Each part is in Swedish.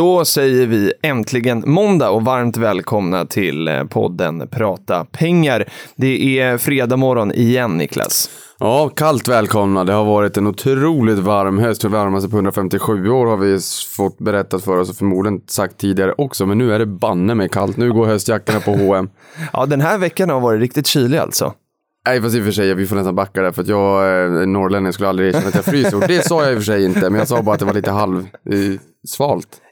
Då säger vi äntligen måndag och varmt välkomna till eh, podden Prata pengar. Det är fredag morgon igen, Niklas. Ja, kallt välkomna. Det har varit en otroligt varm höst. Den varmaste på 157 år har vi fått berättat för oss och förmodligen sagt tidigare också. Men nu är det banne mig kallt. Nu går höstjackorna på H&M. Ja, den här veckan har varit riktigt kylig alltså. Nej, fast i och för sig, vi får nästan backa där för att jag är norrlänning skulle aldrig erkänna att jag fryser. Det sa jag i och för sig inte, men jag sa bara att det var lite halv eh.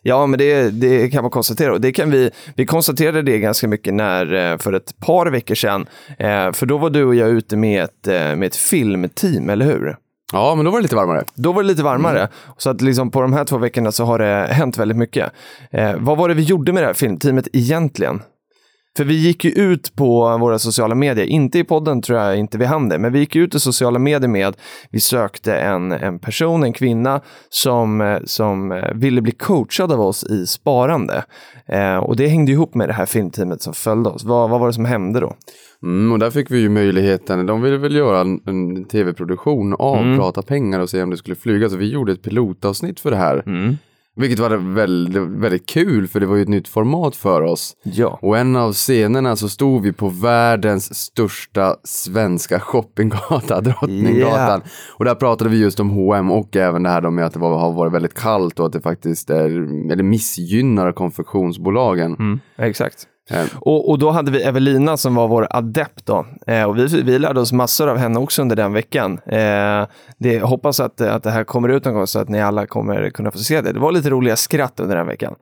Ja, men det, det kan man konstatera. Och det kan vi, vi konstaterade det ganska mycket när, eh, för ett par veckor sedan. Eh, För då var du och jag ute med ett, eh, med ett filmteam, eller hur? Ja, men då var det lite varmare. Då var det lite varmare. Så att liksom på de här två veckorna så har det hänt väldigt mycket. Eh, vad var det vi gjorde med det här filmteamet egentligen? För vi gick ju ut på våra sociala medier, inte i podden tror jag inte vi hann det, men vi gick ut i sociala medier med att vi sökte en, en person, en kvinna, som, som eh, ville bli coachad av oss i sparande. Eh, och det hängde ihop med det här filmteamet som följde oss. Vad, vad var det som hände då? Mm, och där fick vi ju möjligheten, de ville väl göra en, en tv-produktion av Mm. Prata pengar och se om det skulle flyga. Så vi gjorde ett pilotavsnitt för det här. Mm. Vilket var väldigt, väldigt kul för det var ju ett nytt format för oss. Ja. Och en av scenerna så stod vi på världens största svenska shoppinggata, Drottninggatan. Och där pratade vi just om H&M och även det här med att det var, har varit väldigt kallt och att det faktiskt är, eller missgynnar konfektionsbolagen. Mm, exakt. Och, och då hade vi Evelina som var vår adept då. Eh, och vi, vi lärde oss massor av henne också under den veckan. Eh, det, jag hoppas att, att det här kommer ut någon gång så att ni alla kommer kunna få se det. Det var lite roliga skratt under den veckan.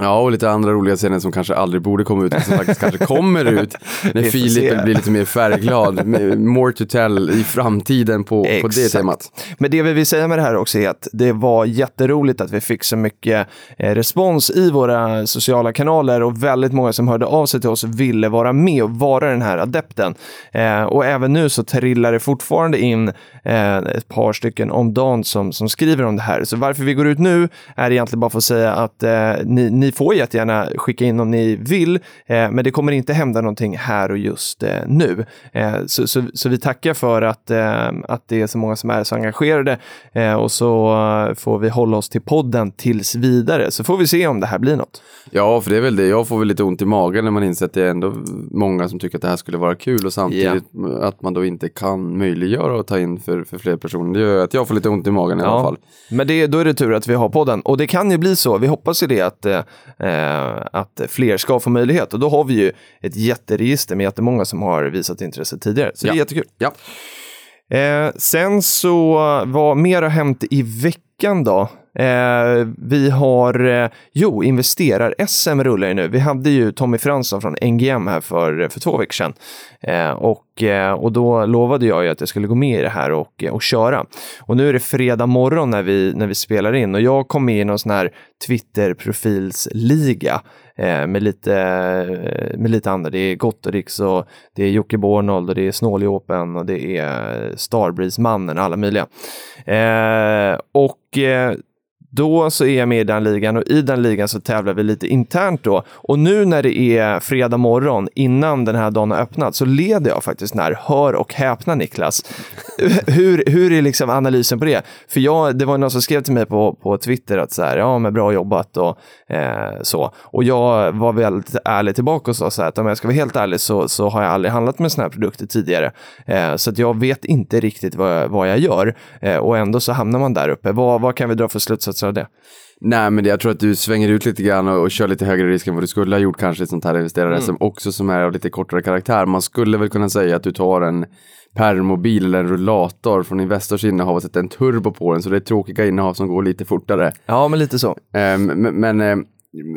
Ja, och lite andra roliga scener som kanske aldrig borde komma ut, men som faktiskt kanske kommer ut när. Filip blir lite mer färgglad. More to tell i framtiden på, på det temat. Men det vi vill säga med det här också är att det var jätteroligt att vi fick så mycket eh, respons i våra sociala kanaler och väldigt många som hörde av sig till oss ville vara med och vara den här adepten. Eh, och även nu så trillar det fortfarande in eh, ett par stycken om dagen som, som skriver om det här. Så varför vi går ut nu är egentligen bara för att säga att eh, ni, ni får jättegärna skicka in om ni vill, eh, men det kommer inte hända någonting här och just eh, nu. Eh, så, så, så vi tackar för att, att det är så många som är så engagerade och så får vi hålla oss till podden tills vidare. Så får vi se om det här blir något. Ja, för det är väl det. Jag får väl lite ont i magen när man inser att det är ändå många som tycker att det här skulle vara kul och samtidigt att man då inte kan möjliggöra och ta in för, för fler personer. Det gör att jag får lite ont i magen i alla fall. Men det, då är det tur att vi har podden. Och det kan ju bli så. Vi hoppas ju det att, eh, att fler ska få möjlighet. Och då har vi ju ett jätteregister med jättemånga som har visat intresse tidigare. Så det är Ja. jättekul. Ja. Eh, sen så, vad mer har hänt i veckan då? Eh, vi har, eh, jo, investerar-SM rullar ju nu. Vi hade ju Tommy Fransson från NGM här för, för två veckor sedan. Eh, och, Eh, och då lovade jag ju att jag skulle gå med i det här och, eh, och köra. Och nu är det fredag morgon när vi, när vi spelar in och jag kom med i någon sån här Twitter-profilsliga eh, med, lite, med lite andra. Det är Gotterix och det är Jocke Bornold och det är Snåljåpen och det är Starbreeze-mannen och alla möjliga. Eh, och eh, då så är jag med i den ligan och i den ligan så tävlar vi lite internt då. Och nu när det är fredag morgon innan den här dagen har öppnat så leder jag faktiskt när Hör och häpna Niklas. hur, hur är liksom analysen på det? För jag, det var någon som skrev till mig på, på Twitter att så här, ja men bra jobbat och eh, så. Och jag var väldigt ärlig tillbaka och sa så här att om jag ska vara helt ärlig så, så har jag aldrig handlat med sådana här produkter tidigare. Eh, så att jag vet inte riktigt vad, jag- vad jag gör eh, och ändå så hamnar man där uppe. Vad, vad kan vi dra för slutsatser av det? Nej, men jag tror att du svänger ut lite grann och, och kör lite högre risk än vad du skulle ha gjort kanske i ett sånt här investerar-SM också som är av lite kortare karaktär. Man skulle väl kunna säga att du tar en permobil eller en rullator från Investors innehav och sätter en turbo på den så det är tråkiga innehav som går lite fortare. Ja, men lite så. Ehm, men, men, eh,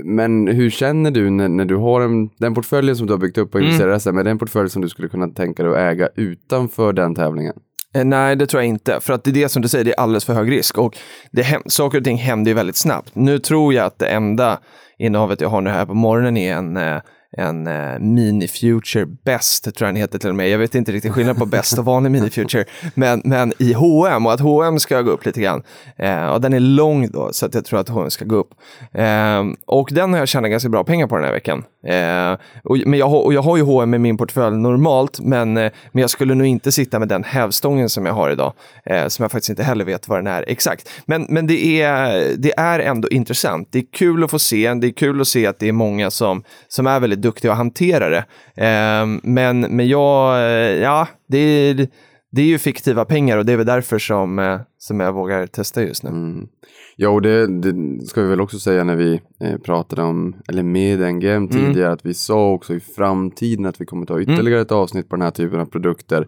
men hur känner du när, när du har en, den portföljen som du har byggt upp på investerar-SM, är det en portfölj som du skulle kunna tänka dig att äga utanför den tävlingen? Eh, nej, det tror jag inte. För att det är det som du säger, det är alldeles för hög risk. Och det, saker och ting händer ju väldigt snabbt. Nu tror jag att det enda innehavet jag har nu här på morgonen är en, eh, en eh, Mini Future Best, tror jag den heter till och med. Jag vet inte riktigt skillnad på Best och vanlig Mini Future. Men, men i H&M och att H&M ska gå upp lite grann. Eh, och den är lång då, så att jag tror att H&M ska gå upp. Eh, och den har jag tjänat ganska bra pengar på den här veckan. Eh, och, men jag, har- och jag har ju H&M i min portfölj normalt, men, eh, men jag skulle nog inte sitta med den hävstången som jag har idag, eh, som jag faktiskt inte heller vet vad den är exakt. Men, men det, är, det är ändå intressant. Det är kul att få se, det är kul att se att det är många som, som är väldigt duktiga att hantera det. Eh, men, men jag, eh, ja, det är, det är ju fiktiva pengar och det är väl därför som, eh, som jag vågar testa just nu. Mm. Ja, och det, det ska vi väl också säga när vi eh, pratade om, eller med NGM tidigare, att vi sa också i framtiden att vi kommer ta ytterligare ett avsnitt på den här typen av produkter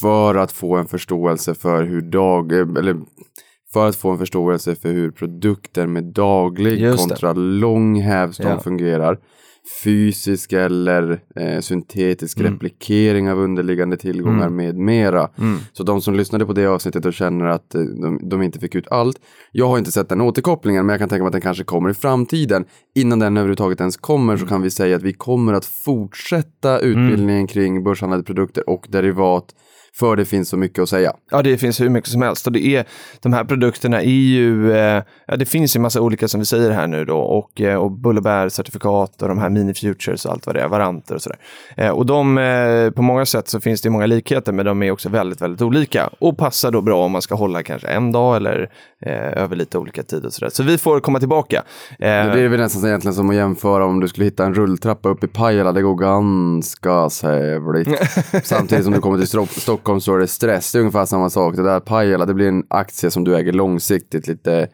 för att få en förståelse för hur dag, eh, eller för att få en förståelse för hur produkter med daglig Just det. kontra lång hävstång Ja. fungerar. Fysisk eller eh, syntetisk Mm. replikering av underliggande tillgångar med mera. Mm. Så de som lyssnade på det avsnittet och känner att eh, de, de inte fick ut allt. Jag har inte sett den återkopplingen men jag kan tänka mig att den kanske kommer i framtiden. Innan den överhuvudtaget ens kommer så kan vi säga att vi kommer att fortsätta utbildningen kring börshandlade produkter och derivat. För det finns så mycket att säga. Ja, det finns hur mycket som helst. Och det är, de här produkterna är ju, eh, ja, det finns ju massa olika som vi säger här nu då. Och, eh, och bull och de här mini-futures och allt vad det är, varanter och sådär. Eh, och de, eh, på många sätt så finns det många likheter, men de är också väldigt, väldigt olika. Och passar då bra om man ska hålla kanske en dag eller eh, över lite olika tid och sådär. Så vi får komma tillbaka. Eh, Det är väl nästan egentligen som att jämföra om du skulle hitta en rulltrappa upp i Pajala. Det går ganska sävligt. Samtidigt som du kommer till Stro- Stockholm så är det stress. Det är ungefär samma sak. Det där Pajala, det blir en aktie som du äger långsiktigt lite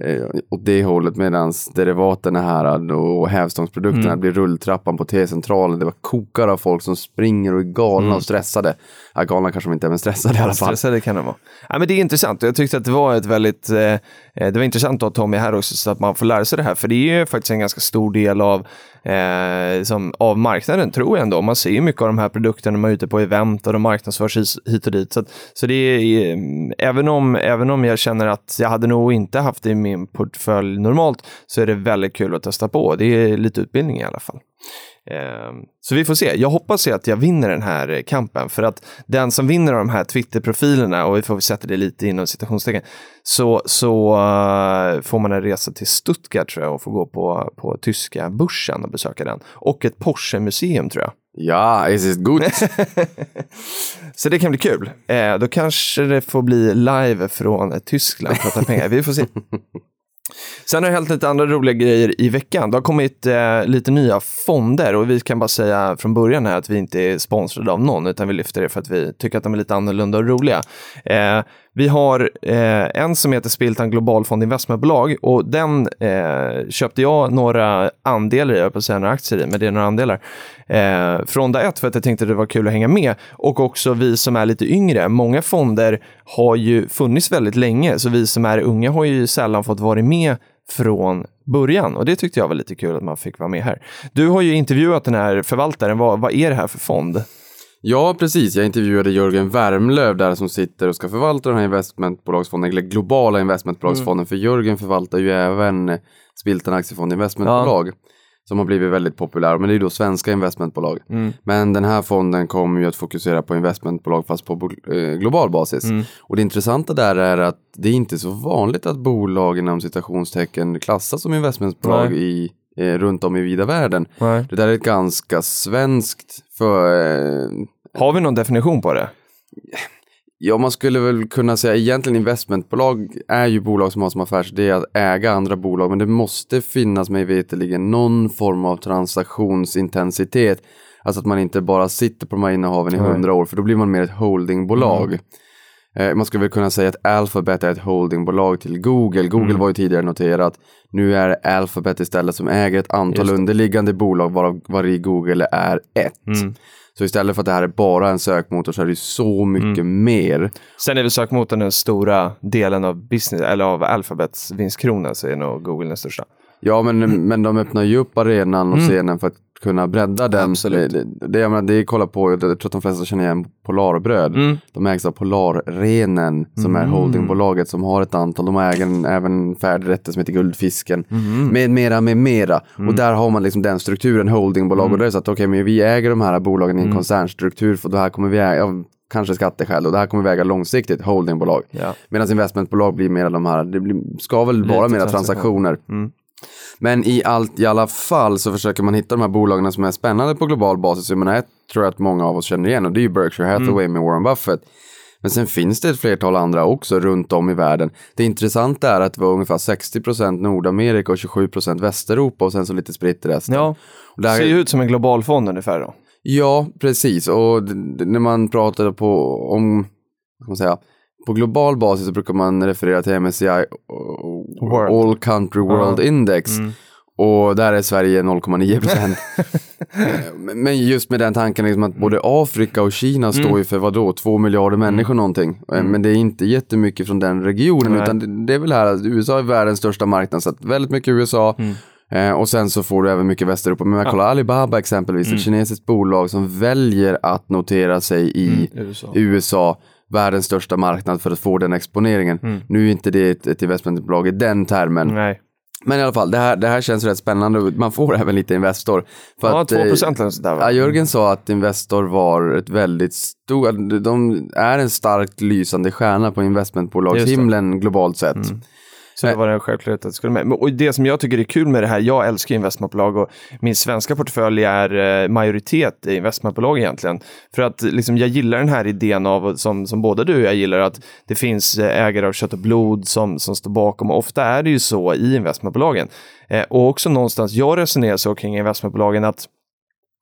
eh, åt det hållet medan derivaterna här och hävstångsprodukterna blir rulltrappan på T-centralen. Det var kokar av folk som springer och är galna och stressade. Ja, galna kanske de inte är, men stressade i alla fall. Stressade kan det vara. Ja, men det är intressant. Jag tyckte att det var ett väldigt, eh, det var intressant att ha Tommy här också så att man får lära sig det här. För det är ju faktiskt en ganska stor del av, eh, som, av marknaden tror jag ändå. Man ser ju mycket av de här produkterna när man är ute på event och de marknadsförs hit och dit. Så, att, så det är, eh, även, om, även om jag känner att jag hade nog inte haft det i min portfölj normalt så är det väldigt kul att testa på. Det är lite utbildning i alla fall. Ehm, Så vi får se. Jag hoppas ju att jag vinner den här eh, kampen för att den som vinner de här Twitter-profilerna och vi får sätta det lite inom citationstecken så, så eh, får man en resa till Stuttgart tror jag och får gå på, på tyska börsen och besöka den. Och ett Porsche-museum tror jag. Ja, is it good? Så det kan bli kul. Eh, då kanske det får bli live från Tyskland, prata pengar. Vi får se. Sen har det hänt lite andra roliga grejer i veckan. Det har kommit eh, lite nya fonder och vi kan bara säga från början här att vi inte är sponsrade av någon utan vi lyfter det för att vi tycker att de är lite annorlunda och roliga. Eh, vi har eh, en som heter Spiltan Global Fond Investmentbolag och den eh, köpte jag några andelar i, jag på att säga några aktier i, men det är några andelar. Eh, från dag ett för att jag tänkte att det var kul att hänga med och också vi som är lite yngre. Många fonder har ju funnits väldigt länge så vi som är unga har ju sällan fått vara med från början och det tyckte jag var lite kul att man fick vara med här. Du har ju intervjuat den här förvaltaren, vad, vad är det här för fond? Ja, precis. Jag intervjuade Jörgen Värmlöv där som sitter och ska förvalta den här investmentbolagsfonden, eller globala investmentbolagsfonden, för Jörgen förvaltar ju även Spiltan Aktiefond Investmentbolag. Som har blivit väldigt populär, men det är ju då svenska investmentbolag. Men den här fonden kommer ju att fokusera på investmentbolag fast på eh, global basis. Och det intressanta där är att det är inte så vanligt att bolag inom citationstecken klassas som investmentbolag Nej. i, eh, runt om i vida världen. Nej. Det där är ett ganska svenskt för, eh, Har vi någon definition på det? Ja, man skulle väl kunna säga egentligen investmentbolag är ju bolag som har som affärsidé att äga andra bolag, men det måste finnas mig veterligen någon form av transaktionsintensitet. Alltså att man inte bara sitter på de här innehaven i hundra år, för då blir man mer ett holdingbolag. Eh, man skulle väl kunna säga att Alphabet är ett holdingbolag till Google. Google var ju tidigare noterat. Nu är det Alphabet istället som äger ett antal underliggande bolag varav var i Google är ett. Mm. Så istället för att det här är bara en sökmotor så är det så mycket mer. Sen är väl sökmotorn den stora delen av business, eller av Alphabets vinstkrona, så är nog Google den största. Ja, men, men de öppnar ju upp arenan och scenen för att kunna bredda den. Absolut. Det, det, jag menar, det kolla på, jag tror att de flesta känner igen Polarbröd. Mm. De ägs av Polarrenen som är holdingbolaget som har ett antal, de äger en, även färdigrätter som heter Guldfisken. Mm. Med mera, med mera. Och där har man liksom den strukturen, holdingbolag. Mm. Och då är det så att okej, men vi äger de här bolagen i en koncernstruktur för det här kommer vi äga, av kanske skatteskäl och det här kommer vi äga långsiktigt, holdingbolag. Ja. Medan investmentbolag blir mer de här, det blir, ska väl vara mera transaktion. transaktioner. Men i allt i alla fall så försöker man hitta de här bolagen som är spännande på global basis. Jag menar, ett tror jag att många av oss känner igen och det är ju Berkshire Hathaway med Warren Buffett. Men sen finns det ett flertal andra också runt om i världen. Det intressanta är att det var ungefär 60% Nordamerika och 27% Västeuropa och sen så lite spritt i resten. Ja, det här- ser ju ut som en global fond ungefär då. Ja, precis. Och när man pratar på, om, vad ska man säga, på global basis så brukar man referera till MSCI uh, World. All Country World Index. Och där är Sverige 0,9 procent. Men just med den tanken liksom att både Afrika och Kina står ju för vad då, två miljarder människor någonting. Eh, Men det är inte jättemycket från den regionen Nej. utan det, är väl här att USA är världens största marknad så att väldigt mycket USA. Eh, och sen så får du även mycket Västeuropa. Men man kollar Alibaba exempelvis, ett kinesiskt bolag som väljer att notera sig i USA. USA, världens största marknad för att få den exponeringen. Nu är inte det ett, ett investmentbolag i den termen. Nej. Men i alla fall, det här, det här känns rätt spännande. och Man får även lite Investor. För Ja, att, 2 eh, procent eller sådär? Ja, Jörgen sa att Investor var ett väldigt stort, de är en starkt lysande stjärna på investmentbolagshimlen globalt sett. Så det var en självklarhet att det skulle med. Och det som jag tycker är kul med det här, jag älskar investmentbolag och min svenska portfölj är eh, majoritet i investmentbolag egentligen. För att liksom, jag gillar den här idén av, som, som både du och jag gillar, att det finns eh, ägare av kött och blod som, som står bakom. Och ofta är det ju så i investmentbolagen. Eh, och också någonstans, jag resonerar så kring investmentbolagen att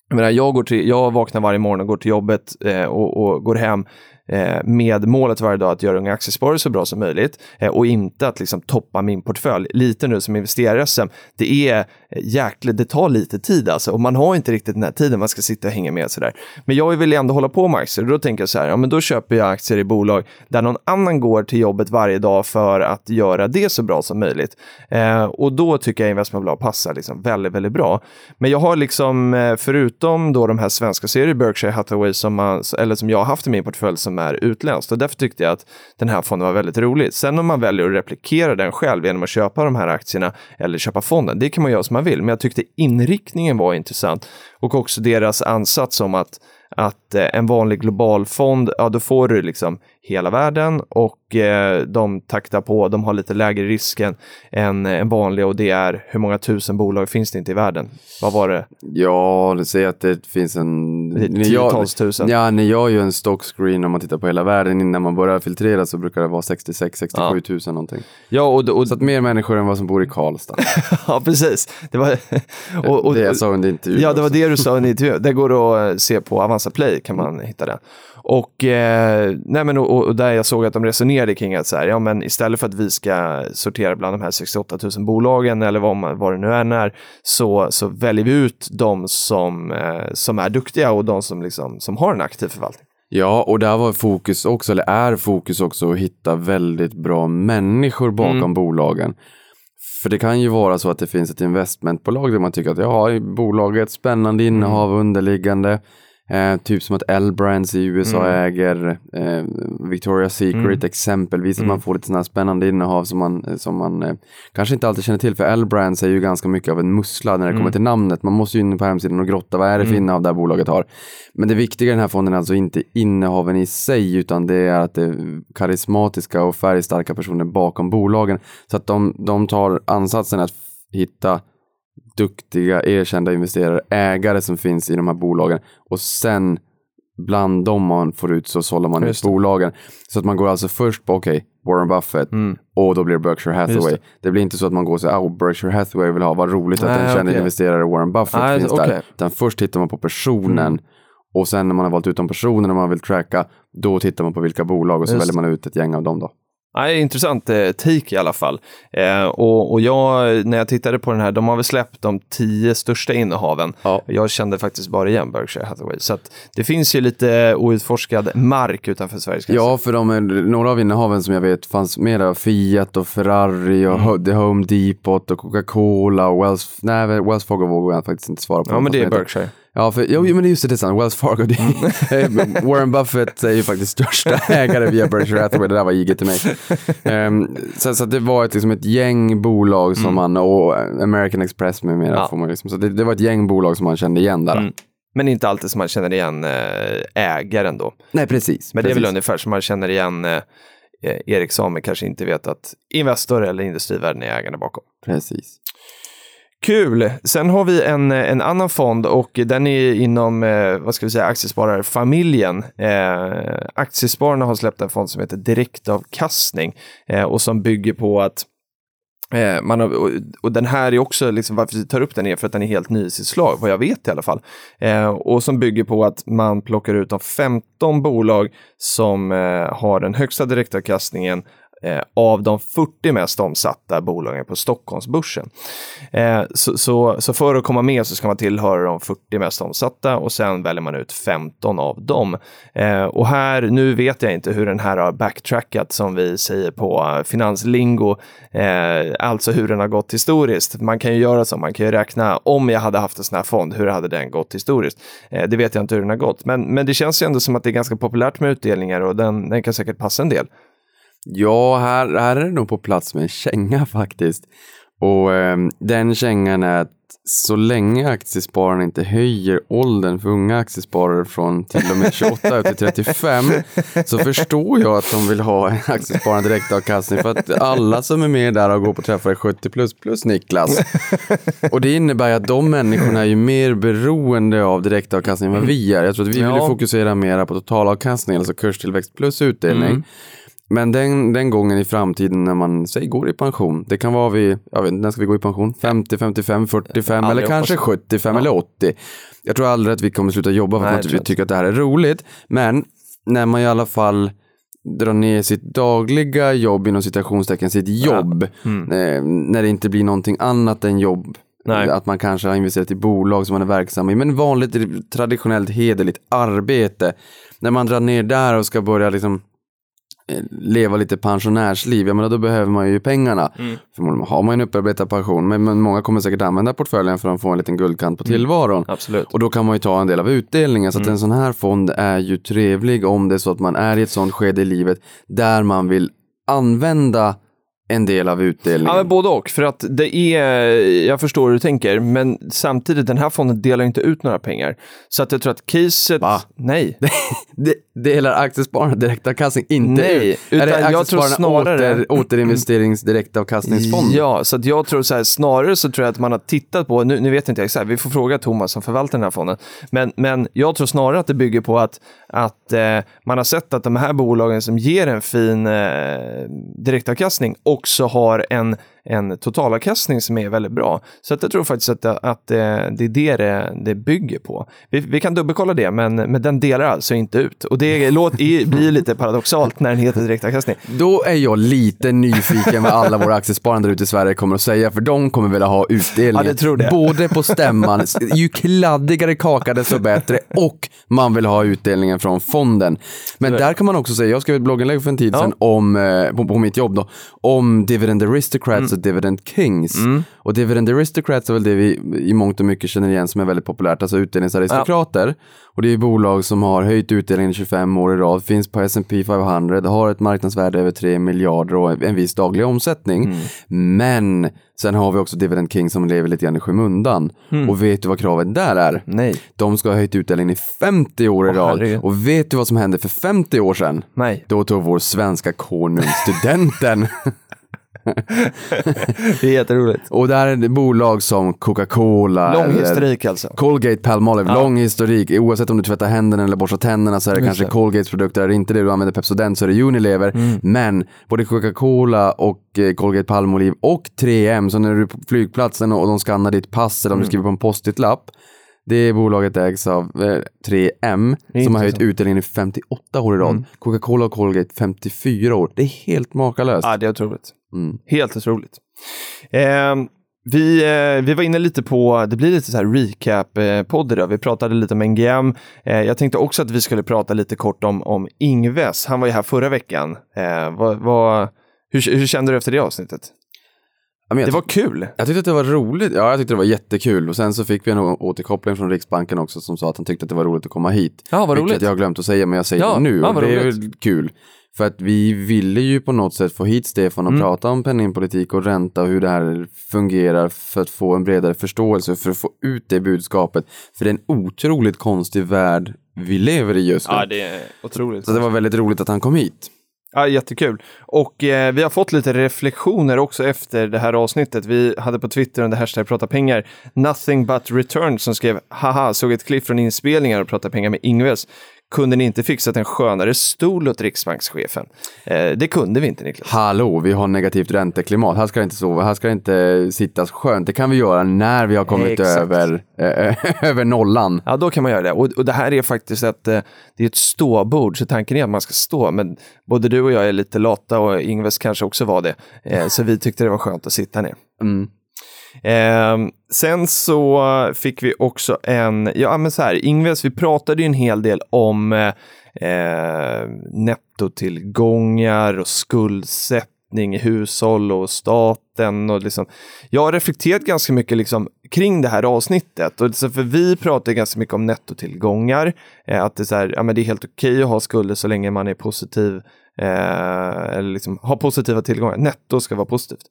jag, menar, jag, går till, jag vaknar varje morgon och går till jobbet eh, och, och går hem Eh, med målet varje dag att göra Unga Aktiesparare så bra som möjligt eh, och inte att liksom toppa min portfölj. Lite nu som investerare det är eh, jäkligt, det tar lite tid alltså och man har inte riktigt den här tiden man ska sitta och hänga med sådär. Men jag vill ändå hålla på med aktier och då tänker jag så här, ja men då köper jag aktier i bolag där någon annan går till jobbet varje dag för att göra det så bra som möjligt. Eh, och då tycker jag investmentbolag passar liksom väldigt, väldigt bra. Men jag har liksom, förutom då de här svenska serier Berkshire Hathaway som, man, eller som jag har haft i min portfölj som är utländskt och därför tyckte jag att den här fonden var väldigt rolig. Sen om man väljer att replikera den själv genom att köpa de här aktierna eller köpa fonden, det kan man göra som man vill. Men jag tyckte inriktningen var intressant och också deras ansats om att att eh, en vanlig global fond, ja då får du liksom hela världen och eh, de taktar på, de har lite lägre risken än en, en vanlig och det är hur många tusen bolag finns det inte i världen? Vad var det? Ja, det säger att det finns en... Det tiotals tusen. Ja, ni gör ju en stockscreen om man tittar på hela världen. Innan man börjar filtrera så brukar det vara 66-67 tusen någonting. Ja, och, och, Så att mer människor än vad som bor i Karlstad. ja precis. Det var, och, och, det jag sa under intervjun. Ja, det var också. det du sa i en intervju. Det går att eh, se på Avanza Play, kan man hitta den. Och, eh, nej men, och, och där jag såg att de resonerade kring att så här, ja, men istället för att vi ska sortera bland de här 68 000 bolagen eller vad, man, vad det nu än är, så, så väljer vi ut de som, eh, som är duktiga och de som, liksom, som har en aktiv förvaltning. Ja, och där var fokus också, eller är fokus också att hitta väldigt bra människor bakom Mm. bolagen. För det kan ju vara så att det finns ett investmentbolag där man tycker att ja, bolaget spännande innehav Mm. underliggande. Eh, typ som att L-Brands i USA Mm. äger eh, Victoria's Secret exempelvis. Att Mm. man får lite sådana här spännande innehav som man, eh, som man eh, kanske inte alltid känner till. För L-Brands är ju ganska mycket av en mussla när det Mm. kommer till namnet. Man måste ju in på hemsidan och grotta. Vad är det för innehav det här bolaget har? Men det viktiga i den här fonden är alltså inte innehaven i sig utan det är att det är karismatiska och färgstarka personer bakom bolagen. Så att de, de tar ansatsen att hitta duktiga, erkända investerare, ägare som finns i de här bolagen och sen bland dem man får ut så sållar man Just ut bolagen. Så att man går alltså först på, okej, Warren Buffett och då blir det Berkshire Hathaway. Just Det. blir inte så att man går och säger, oh, Berkshire Hathaway vill ha, vad roligt att en känd okej. investerare, Warren Buffett, Nej, finns okej. där. Utan först tittar man på personen och sen när man har valt ut de personerna man vill tracka, då tittar man på vilka bolag och så Just väljer man ut ett gäng av dem då. Nej, intressant eh, take i alla fall. Eh, och, och jag, när jag tittade på den här, de har väl släppt de tio största innehaven. Ja. Jag kände faktiskt bara igen Berkshire Hathaway. Så det finns ju lite outforskad mark utanför Sveriges gränser. Ja, för de några av innehaven som jag vet fanns mera Fiat och Ferrari och Mm. The Home Depot och Coca-Cola och Wells, nej, Wells Fargo vågar jag faktiskt inte svara på. ja men det är. Berkshire. Ja, för, jo, jo, men det är just det, sant. Wells Fargo, det är, Warren Buffett är ju faktiskt största ägare via Berkshire Hathaway, det där var giget till mig. Ehm, så, så det var ett, liksom ett gäng bolag som man, och American Express med mera Mm. Ja. får man liksom, så det, det var ett gäng bolag som man kände igen där. Mm. Men inte alltid som man känner igen eh, ägaren då. Nej, precis. Men det är precis. väl ungefär som man känner igen eh, Ericsson men kanske inte vet att Investor eller Industrivärden är ägarna bakom. Precis. Kul! Sen har vi en, en annan fond och den är inom, eh, vad ska vi säga, aktiespararfamiljen. Eh, aktiespararna har släppt en fond som heter direktavkastning eh, och som bygger på att eh, man har, och, och den här är också, liksom, varför vi tar upp den är för att den är helt ny i sitt slag, vad jag vet i alla fall. Eh, och som bygger på att man plockar ut de 15 bolag som eh, har den högsta direktavkastningen eh, av de 40 mest omsatta bolagen på Stockholmsbörsen. Eh, så, så, så för att komma med så ska man tillhöra de 40 mest omsatta och sen väljer man ut 15 av dem. Eh, och här, nu vet jag inte hur den här har backtrackat som vi säger på eh, finanslingo, eh, alltså hur den har gått historiskt. Man kan ju göra så, man kan ju räkna om jag hade haft en sån här fond, hur hade den gått historiskt? Eh, det vet jag inte hur den har gått, men, men det känns ju ändå som att det är ganska populärt med utdelningar och den, den kan säkert passa en del. Ja, här, här är det nog på plats med en känga faktiskt. Och ehm, den kängan är att så länge aktiespararna inte höjer åldern för unga aktiesparare från till och med 28 upp till 35 så förstår jag att de vill ha en aktiesparande direktavkastning för att alla som är med där och går på träffar är 70 plus plus Niklas. Och det innebär att de människorna är ju mer beroende av direktavkastning än vad vi är. Jag tror att vi vill fokusera mer på totalavkastning, alltså kurstillväxt plus utdelning. Mm. Men den, den gången i framtiden när man, säg går i pension, det kan vara vid, jag vet inte, när ska vi gå i pension? 50, 55, 45 Aldrig eller kanske hoppas. 75 eller 80. Jag tror aldrig att vi kommer sluta jobba för att vi tror tycker att det här är roligt. Men när man i alla fall drar ner sitt dagliga jobb inom citationstecken, sitt jobb, Mm. eh, när det inte blir någonting annat än jobb. Nej. Att man kanske har investerat i bolag som man är verksam i, men vanligt traditionellt hederligt arbete. När man drar ner där och ska börja liksom leva lite pensionärsliv, ja men då behöver man ju pengarna. Mm. Förmodligen har man en upparbetad pension, men, men många kommer säkert använda portföljen för att få en liten guldkant på tillvaron. Absolut. Och då kan man ju ta en del av utdelningen. Så Mm. att en sån här fond är ju trevlig om det är så att man är i ett sånt skede i livet där man vill använda en del av utdelningen. Ja, men både och. För att det är, jag förstår hur du tänker, men samtidigt, den här fonden delar inte ut några pengar. Så att jag tror att caset... Va? Nej. Det, delar aktiespararna direktavkastning inte Nej, ut. utan är det jag tror snarare- åter, återinvesterings direktavkastningsfond? Ja, så att jag tror så här, snarare så tror jag att man har tittat på, nu, nu vet inte jag exakt, vi får fråga Thomas som förvaltar den här fonden, men, men jag tror snarare att det bygger på att, att eh, man har sett att de här bolagen som ger en fin eh, direktavkastning också har en, en totalavkastning som är väldigt bra. Så att jag tror faktiskt att, att det är det det, det bygger på. Vi, vi kan dubbelkolla det, men, men den delar alltså inte ut. Och det låter, i- blir lite paradoxalt när den heter direktavkastning. Då är jag lite nyfiken vad alla våra aktiesparare ute i Sverige kommer att säga, för de kommer vilja ha utdelning. Ja, det tror det. Både på stämman, ju kladdigare kaka desto bättre, och man vill ha utdelningen från fonden. Men där kan man också säga, jag skrev ett blogginlägg för en tid Ja. sedan om, eh, på, på mitt jobb då, om Dividend Aristocrats och Dividend Kings. Och Dividend Aristocrats är väl det vi i mångt och mycket känner igen som är väldigt populärt, alltså utdelningsaristokrater. Och det är bolag som har höjt utdelningen i 25 år i rad, finns på S&P 500, har ett marknadsvärde över 3 miljarder och en viss daglig omsättning. Men sen har vi också Dividend King som lever lite grann i skymundan. Och vet du vad kravet där är? Nej. De ska ha höjt utdelningen i 50 år i rad. herregud. Och vet du vad som hände för 50 år sedan? Nej. Då tog vår svenska konung studenten. Det är jätteroligt. och där är det bolag som Coca-Cola. Lång historik alltså. Colgate Palmolive, lång historik. Oavsett om du tvättar händerna eller borstar tänderna så är det Just kanske det. Colgates produkter. Är det inte det du använder Pepsodent så är det Unilever. Mm. Men både Coca-Cola och eh, Colgate Palmolive och 3M, så när du är på flygplatsen och de skannar ditt pass eller om Mm. du skriver på en post-it-lapp. Det bolaget ägs av eh, 3M Det är som har höjt utdelningen i 58 år i rad. Mm. Coca-Cola och Colgate 54 år. Det är helt makalöst. Ja, det är otroligt. Mm. Helt otroligt. Eh, vi, eh, vi var inne lite på, det blir lite så här recap-podd idag. Vi pratade lite om NGM. Eh, jag tänkte också att vi skulle prata lite kort om, om Ingves. Han var ju här förra veckan. Eh, vad, vad, hur, hur kände du efter det avsnittet? Det var kul. Jag tyckte att det var roligt. Ja, jag tyckte det var jättekul. Och sen så fick vi en återkoppling från Riksbanken också som sa att han tyckte att det var roligt att komma hit. Ja, vad Vilket roligt. jag har glömt att säga, men jag säger Ja, det nu. ja, och det är roligt. väl kul. För att vi ville ju på något sätt få hit Stefan och Mm. prata om penningpolitik och ränta och hur det här fungerar för att få en bredare förståelse, för att få ut det budskapet. För det är en otroligt konstig värld vi lever i just nu. Ja, det är otroligt. Så det var väldigt roligt att han kom hit. Ja, jättekul. Och eh, vi har fått lite reflektioner också efter det här avsnittet. Vi hade på Twitter under hashtag prata pengar nothing but return som skrev haha, såg ett klipp från inspelningen och prata pengar med Ingves. Kunde ni inte fixat en skönare stol åt riksbankschefen? Eh, det kunde vi inte Niklas. Hallå, vi har negativt ränteklimat. Här ska det inte sova, här ska det inte sittas skönt. Det kan vi göra när vi har kommit Exakt. över, eh, över nollan. Ja, då kan man göra det. Och, och det här är faktiskt ett, eh, det är ett ståbord, så tanken är att man ska stå. Men både du och jag är lite lata och Ingves kanske också var det. Eh, så vi tyckte det var skönt att sitta ner. Mm. Eh, sen så fick vi också en, ja men så här, Ingves, vi pratade ju en hel del om eh, eh, nettotillgångar och skuldsättning i hushåll och staten och liksom, jag har reflekterat ganska mycket liksom kring det här avsnittet och för vi pratar ganska mycket om nettotillgångar, eh, att det är, så här, ja, men det är helt okej att ha skulder så länge man är positiv Eh, eller liksom ha positiva tillgångar. Netto ska vara positivt.